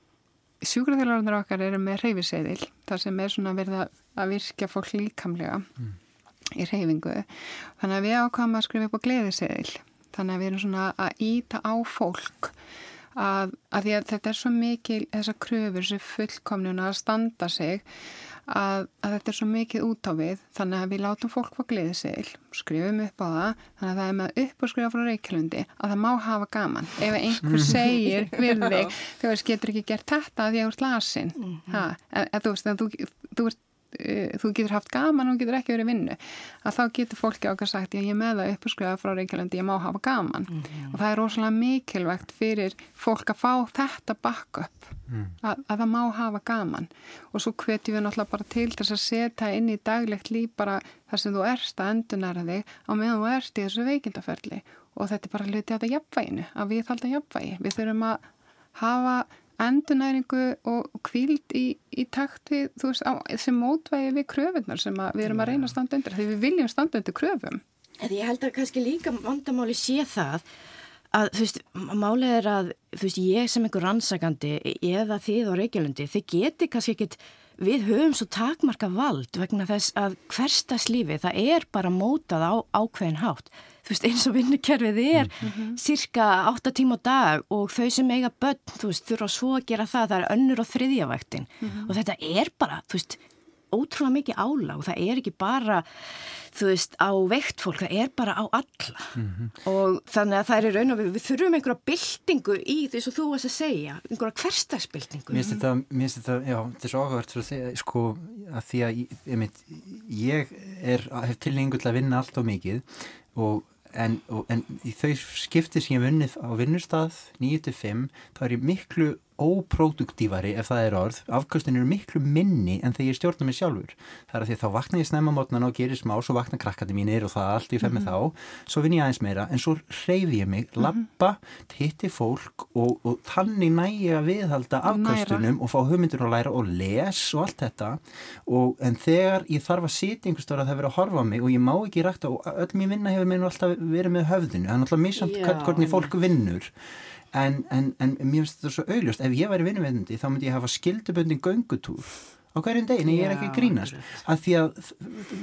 sjúkraþjólarnar okkar eru með reyfiseðil þar sem er svona verið að virkja fólk líkamlega mm. í reyfingu þannig að við ákvæmum að skrifa upp á gleðiseðil Þannig að við erum svona að íta á fólk að, að því að þetta er svo mikil, þessar kröfur, þessi fullkomnuna að standa sig að, að þetta er svo mikið út á við. Þannig að við látum fólk hvað gleðið sig skrifum upp á það, þannig að það er með upp og skrifa frá Reykjavílundi að það má hafa gaman. Ef einhver segir við þig, þú veist, getur ekki gert þetta að þú ert lasin mm -hmm. þú veist, þú, þú ert Eh, þú getur haft gaman og getur ekki verið vinnu að þá getur fólki okkar sagt ég er með það uppskriða frá Reykjavandi, ég má hafa gaman mm -hmm. og það er rosalega mikilvægt fyrir fólk að fá þetta backup mm. að, að það má hafa gaman og svo hvetjum við náttúrulega bara til þess að setja inn í daglegt líf bara þar sem þú erst að endunæra þig á meðan þú erst í þessu veikindaferli og þetta er bara hluti að þetta jafnvæginu að við þalda jafnvægi, við þurfum að hafa endunæringu og kvíld í, í takt við, þú veist, á, sem mótvægi við kröfunar sem við erum að reyna að standa undir því við viljum standa undir kröfum. Ég held að kannski líka vandamáli sé það að, þú veist, málið er að þú veist, ég sem einhver rannsakandi eða þið og Reykjavílundi, þið geti kannski ekkit við höfum svo takmarka vald vegna þess að hverstaslífi það er bara mótað á ákveðin hátt þú veist eins og vinnukerfið er mm -hmm. cirka 8 tíma á dag og þau sem eiga börn, þú veist, þurfa svo að gera það, það er önnur og þriðjavægtin mm -hmm. og þetta er bara, þú veist, ótrúlega mikið ála og það er ekki bara þú veist, á veikt fólk, það er bara á alla mm -hmm. og þannig að það er raun og við, við þurfum einhverja byltingu í því sem þú varst að segja, einhverja hverstagsbyltingu Mér finnst þetta, mér finnst þetta, já, þetta er svo áhugavert fyrir að segja, sko, að því að ég, ég er, hef tilningu til að vinna allt og mikið og en, og, en í þau skipti sem ég vunnið á vinnustaf 9-5 þá er ég miklu óproduktívari ef það er orð, afkvöstin eru miklu minni en þegar ég stjórna mig sjálfur. Það er að því að þá vakna ég snemma mótnana og gerir smá svo vakna krakkandi mínir og það allt ég fer með mm -hmm. þá. Svo vinn ég aðeins meira, en svo reyfi ég mig -hmm. lappa, hitti fólk og, og þannig næ ég að viðhalda afkvöstunum og fá hugmyndur að læra og les og allt þetta. Og, en þegar ég þarf að sitja einhverstóra að það verið að horfa á mig og ég má ekki rækta og öll mér vinna hefur mér alltaf verið með höfðinu, það en, en, en mér finnst þetta svo augljóst. Ef ég væri vinnuveitandi þá myndi ég hafa skilduböndin göngutúr á hverjum degin, ég er ekki grínast. að því að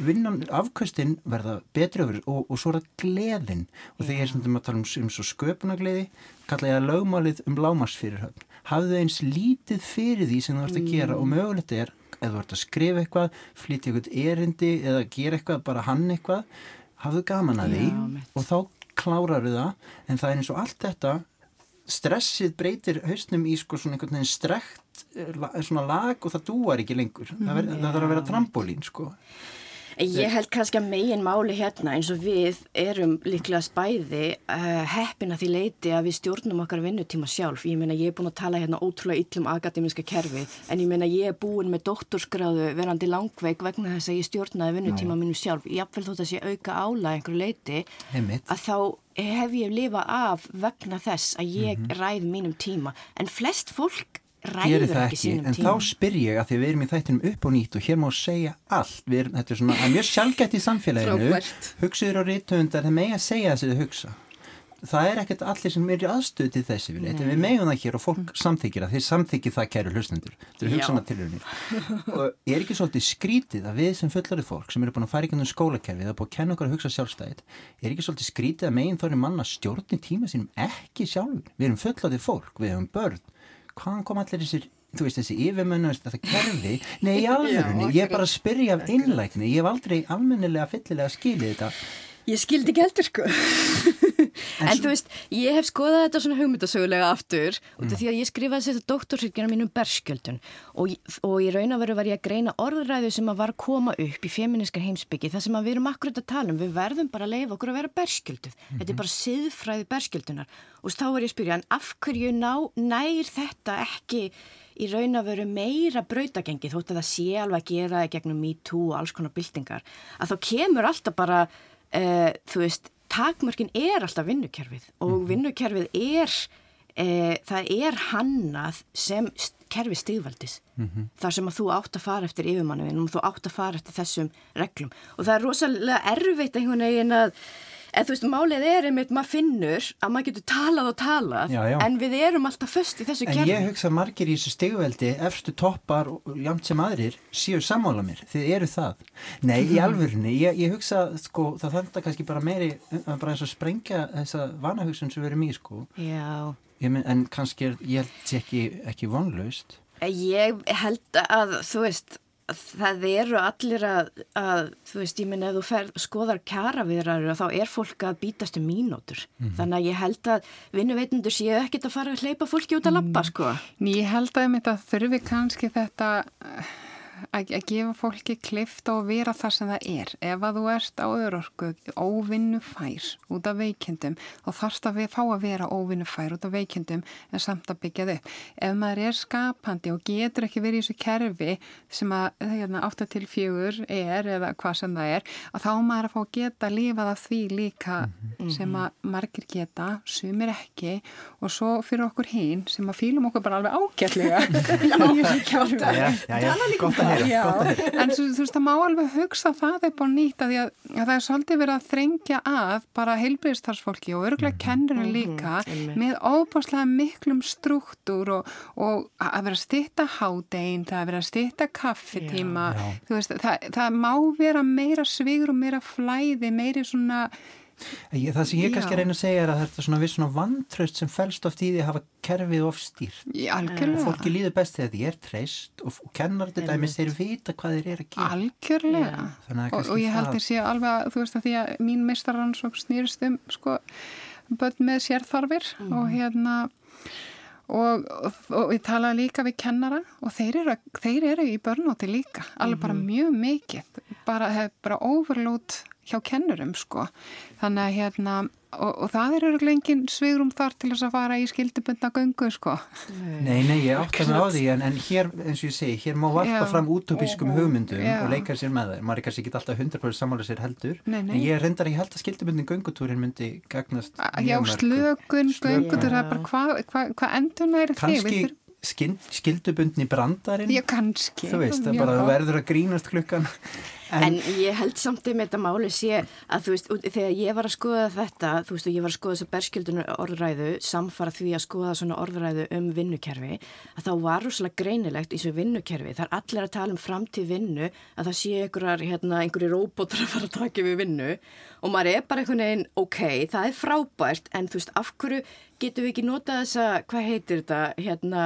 vinnan, afkvöstin verða betri öfur og, og svo er það gleðin. Og þegar ég er sem að tala um, um sköpunagleði, kalla ég að lögmálið um lámarsfyrirhöfn, hafðu eins lítið fyrir því sem þú ert að gera mm. og mögulegt er, ef þú ert að skrifa eitthvað flytja eitthvað erindi eða gera eitthvað bara hann eitthvað, hafðu gaman að því Já, og þá klárar það. En það er eins og allt þetta stressið breytir hausnum í sko svona einhvern veginn strekt eh, svona lag og það dúar ekki lengur. Það, ver, það þarf að vera trampolín sko Ég held kannski að megin máli hérna eins og við erum líklega spæði uh, eh, heppina því leiti að við stjórnum okkar vinnutíma sjálf. Ég meina ég er búin að tala hérna ótrúlega yllum akademiska kerfi en ég meina ég er búin með doktorsgráðu verandi langveik vegna þess að ég stjórnaði vinnutíma mínu sjálf. Ég apvel þótt að sé auka ála einhverju leiti Heimitt. að þá hef ég lifað af vegna þess að ég mm -hmm. ræð mínum tíma en flest fólk ræður ekki, sínum tíma en þá spyr ég að því við erum í þættinum upp og nýtt og hér má segja allt. Erum, þetta er svona mjög sjálfgætt í samfélaginu. Hugsaður og rítöndar það með að segja þess að þið hugsa. Það er ekkert allir sem er í aðstöðu til þessi við, við meðum það hér og fólk mm. samþykir það þeir samþykir það kæru hlustendur. Þetta er hugsaðna tilhörnir og er ekki svolítið skrítið að við sem fullarið fólk sem eru búin að fara í kannum skólakerfi það er búin að kenna okkar að hugsa sjálfstæðið er ekki svolítið skrítið að meginn þóri manna stjórni tíma sínum ekki sjálfur? Við erum fullarið fólk, við hefum börn hvaðan kom allir þessir þú veist þessi yfirmönnast þetta kerfi, nei í alvörunni. Ég er bara að spyrja af einlækni ég hef aldrei almennilega fyllilega skilið þetta Ég skildi ekki heldur sko En, þú veist, ég hef skoðað þetta svona hugmyndasögulega aftur út af mm. því að ég skrifaði þetta doktorsyrkjana mínum berskjöldun og, og í raun og veru var ég að greina orðræðu sem að var að koma upp í feministkar heimsbyggi það sem að við erum akkurat að tala um, við verðum bara að leifa okkur að vera berskjölduð, mm -hmm. þetta er bara siðfræði berskjöldunar og þá er ég að spyrja en af hverju ná, nær þetta ekki í raun að veru meira brautagengi þótt að það sé alveg að gera gegnum MeToo og alls konar byltingar að þá kemur alltaf bara uh, þú veist takmörkin er alltaf vinnukerfið og -hmm. vinnukerfið er, e, það er hannað sem kerfi stigvaldis. Mm -hmm. Þar sem að þú átt að fara eftir yfirmannuðin og þú átt að fara eftir þessum reglum. Og það er rosalega erfitt einhvern veginn að En þú veist, málið er einmitt, maður finnur að maður getur talað og talað, já, já. en við erum alltaf först í þessu kerfi. En ég hugsa margir í þessu stegveldi, efstu toppar og jamt sem aðrir, séu sammála mér, þið eru það. Nei, í alvörunni, ég, ég hugsa, sko, það þarf kannski bara meiri, bara eins og sprengja þessa vanahugsun sem við erum í, sko. Já. Mynd, en kannski, ég held þetta ekki, ekki vonlaust. Ég held að, þú veist, það eru allir að, að þú veist, ég minna, ef þú fer, skoðar kjaraviðrar þá er fólk að bítast um mínútur. Mm -hmm. Þannig að ég held að vinnuveitundur séu ekkit að fara að hleypa fólki út að lappa, mm. sko. Ég held að þetta þurfi kannski þetta að, að gefa fólki klift og vera þar sem það er. Ef að þú ert á öðrorku óvinnu fær út af veikindum þá þarfst að við fá að vera óvinnu fær út af veikindum en samt að byggja þau. Ef maður er skapandi og getur ekki verið í þessu kerfi sem að hérna, 8-4 er eða hvað sem það er að þá maður að fá að geta að lifa það því líka mm -hmm. sem að margir geta, sumir ekki og svo fyrir okkur hinn sem að fýlum okkur bara alveg ágætlega Já, já, já, já, gott að en þú, þú veist það má alveg hugsa það upp á nýtt að, að það er svolítið verið að þrengja að bara heilbyrðistarsfólki og örgulega mhm. kennurinn mhm. líka mm -hmm. með óbáslega miklum struktúr og, og að vera að stitta hádegin, það að vera að stitta kaffitíma, þú veist það, það má vera meira svigur og meira flæði, meiri svona Það sem ég kannski reyna að segja er að þetta er svona viss svona vantraust sem fælst oft í því að hafa kerfið of stýrt. Og fólki líður best þegar því er treyst og, kennar þetta dæmis þeir vita hvað þeir eru að gera. Algjörlega. Og, og ég held þér sé alveg að þú veist að því að mín meistaransók snýrst um sko börn með sérþarfir mm. og hérna og, og ég tala líka við kennara og þeir eru, þeir eru í börnóti líka alveg bara mhm. mjög mikið bara, bara overload hjá kennurum sko þannig að hérna og, og það er öruglega engin svigrum þar til þess að fara í skildubundna göngu sko. Nei, nei, ég átti mig á því en, en hér, eins og ég segi, hér má varpa Já. fram útópískum hugmyndum Já. og leika sér með þeir, maður er kannski ekki alltaf 100% sammála sér heldur, Nei, nei. en ég reyndar ég held að skildubundin göngutúrin myndi gagnast Já, slökun, það er bara hvað hva, hva endur næri þig? kannski Við skil, skildubundni brandarinn Já, kannski. þú veist, það bara verður að grínast klukkan En, ég held samt um þetta máli sé að þú veist, þegar ég var að skoða þetta, þú veist, og ég var að skoða þessa berskjöldunum orðræðu, samfara því að skoða svona orðræðu um vinnukerfi, að þá var rosalega greinilegt í þessu vinnukerfi. Það er allir að tala um framtíð vinnu, að það sé einhverjar, hérna, einhverju róbótar að fara að taka við vinnu og maður er bara einhvern veginn, ok, það er frábært, en þú veist, af hverju getum við ekki notað þessa, hvað heitir þetta, hérna,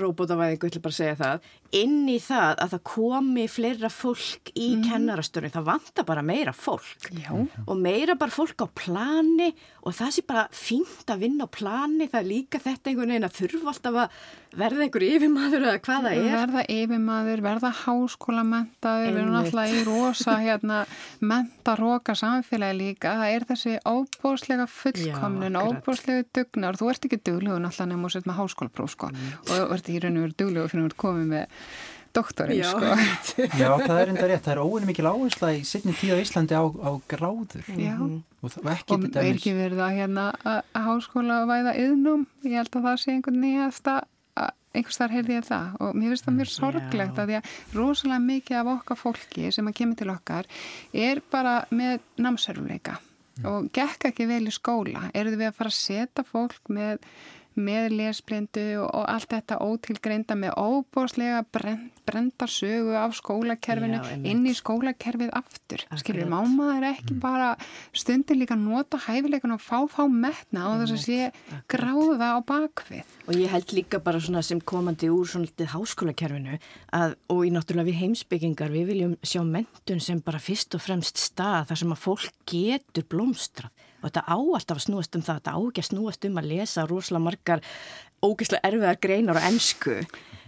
róbótavæðingu, ég ætla bara að segja það, inn í það að það komi fleira fólk í mm. kennarastöru, það vantar bara meira fólk Já. og meira bara fólk á plani og það sé bara fínt að vinna á plani, það er líka þetta einhvern veginn að þurfa alltaf að verða einhver yfirmaður eða hvað það er. Verða yfirmaður, verða háskólamentaður, við erum alltaf í rosa hérna, mentaroka samfélagi líka. Það er þessi óbúslega fullkomnun, óbúslega dugnar. Þú ert ekki duglegur náttúrulega nefnum og sett með háskólapróf sko. Og þú ert í raun og veru duglegur fyrir að ert komið með doktorinn Já. sko. Já, það er enda rétt, það er óvinni mikil áhersla í sittni tíð á Íslandi á, á gráður Já. og, það, og ekki Og er dæmis ekki verið að hérna að að háskóla væða yðnum. Ég held að það sé einhvern nýjasta einhvers þar heyrði ég það og mér finnst það mjög sorglegt Já. að því að rosalega mikið af okkar fólki sem að kemur til okkar er bara með námsörfuleika og gekk ekki vel í skóla eruðu við að fara að setja fólk með með lesblindu og, allt þetta ótilgreinda með óbóðslega brend, brenda sögu af skólakerfinu Já, inn í skólakerfið aftur. Skilur, Akkurat. máma er ekki bara stundir líka nota hæfileikan og fá fá metna og þess að sé gráða á bakvið. Og ég held líka bara svona sem komandi úr svona litið háskólakerfinu að, og í náttúrulega við heimsbyggingar við viljum sjá mentun sem bara fyrst og fremst stað þar sem að fólk getur blómstrað og þetta á alltaf að snúast um það, þetta á ekki að snúast um að lesa rosalega margar ógeðslega erfiðar greinar á ennsku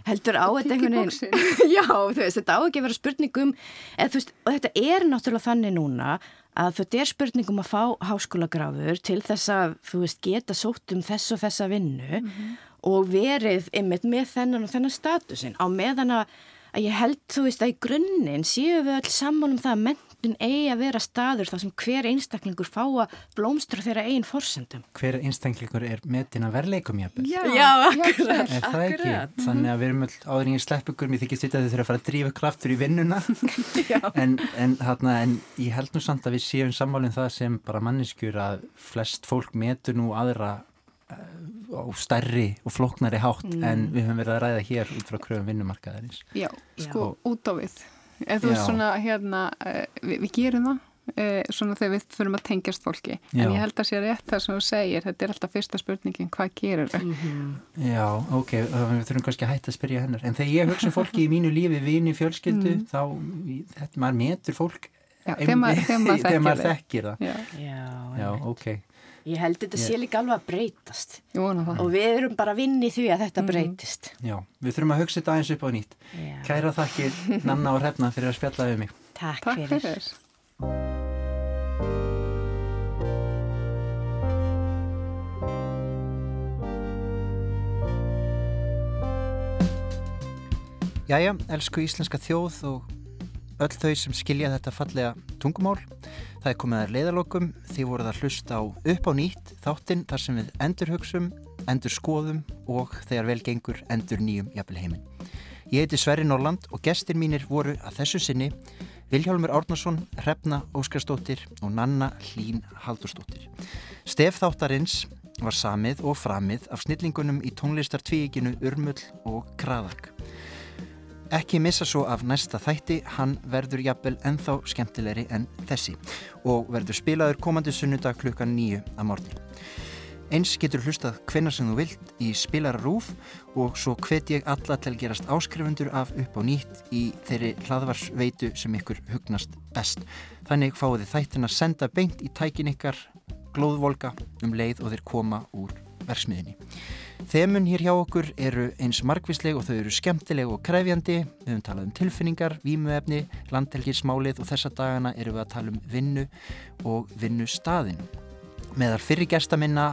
heldur á þetta einhvern veginn Já, veist, þetta á ekki að vera spurningum eða, þú veist, og þetta er náttúrulega þannig núna að þetta er spurningum að fá háskólagráður til þess að þú veist, geta sótt um þess og þessa vinnu og verið einmitt með þennan og þennan statusin á meðan að, ég held þú veist að í grunninn séu við öll saman um það að mentun eigi að vera staður þar sem hver einstaklingur fá að blómstra þeirra eigin forsendum. hver einstaklingur er metin að verleikum jafnvel Já, akkurat. Er það ekki? Akkurat. Þannig að við erum öll áður en ég slepp ykkur, mér þykist þetta að þau þurfa að fara að drífa kraftur í vinnuna en, en, þarna, en ég held nú samt að við séum sammálinn það sem bara manneskjur að flest fólk metur nú aðra eh, á stærri og flóknari hátt en við höfum verið að ræða hér út frá kröfum vinnumarkaðarins. Já, sko, Já. út á við. Eða þú veist svona, hérna, uh, við, við gerum það, uh, svona þegar við fyrir að tengjast fólki. Já. En ég held að sé rétt það sem þú segir, þetta er alltaf fyrsta spurningin, hvað gerir þau? Já, ok, við þurfum kannski að hætta að spyrja hennar. En þegar ég hugsa fólki í mínu lífi, vini, fjölskyldu, þá, þetta, maður metur fólk Já, þegar maður- þekkir þekkir það. Já, Já, Já, ok. Ég held þetta sé líka alveg að breytast það. og við erum bara vinni því að þetta breytist. Já, við þurfum að hugsa þetta aðeins upp á nýtt. Já. Kæra þakkir Nanna og Hrefna fyrir að spjalla við mig. Takk, Takk fyrir. fyrir. Jæja, elsku íslenska þjóð og öll þau sem skilja þetta fallega tungumál. Það er komið að leiðalokum því voruð að hlusta á upp á nýtt þáttinn þar sem við endur hugsum, endur skoðum og þegar vel gengur endur nýjum jafnvel heiminn. Ég heiti Sverri Norland og gestir mínir voru að þessu sinni Viljálmur Árnason, Hrefna Óskarsdóttir og Nanna Hlín Haldursdóttir. Stef þáttarins var samið og framið af snillingunum í tónlistartvíikinu Urmull og Kraðak. Ekki missa svo af næsta þætti, hann verður jafnvel ennþá skemmtilegri en þessi og verður spilaður komandi sunnudag klukkan nýju að morgun. Eins getur hlustað hvenna sem þú vilt í spilara rúf og svo hvet ég alla til að gerast áskrifundur af upp á nýtt í þeirri hlaðvarsveitu sem ykkur hugnast best. Þannig fáið þið þættin að senda beint í tækin ykkar glóðvolga um leið og þeir koma úr verksmiðinni. Þemun hér hjá okkur eru eins margvísleg og þau eru skemmtileg og krefjandi. Við höfum talað um tilfinningar, vímuefni, landhelgirsmálið og þessa dagana eru við að tala um vinnu og vinnustaðin. Meðar fyrir gestaminna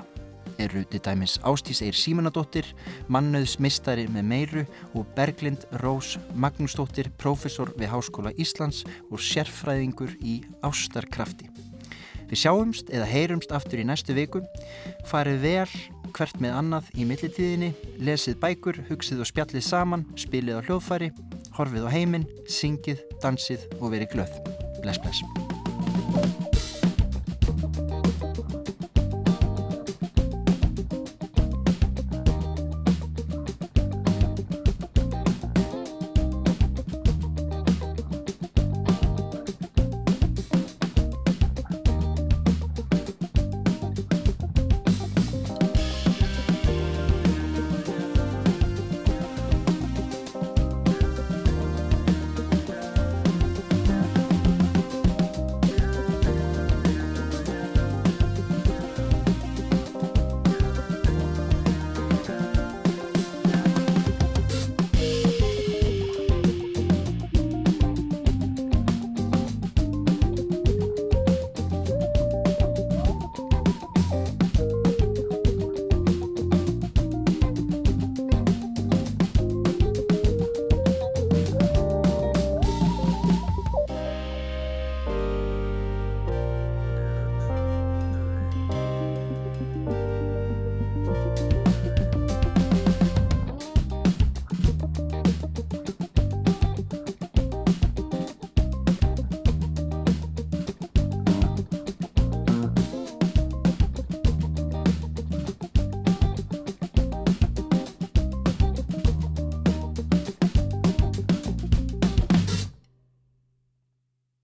eru til dæmis Ástís Eir Símanadóttir, mannöðs mistari með meiru og Berglind Rós Magnúsdóttir, profesor við Háskóla Íslands og sérfræðingur í ástarkrafti. Við sjáumst eða heyrumst aftur í næstu viku, farið vel hvert með annað í millitíðinni, lesið bækur, hugsið og spjallið saman, spilið á hljóðfæri, horfið á heiminn, syngið, dansið og verið glöð. Bless, bless.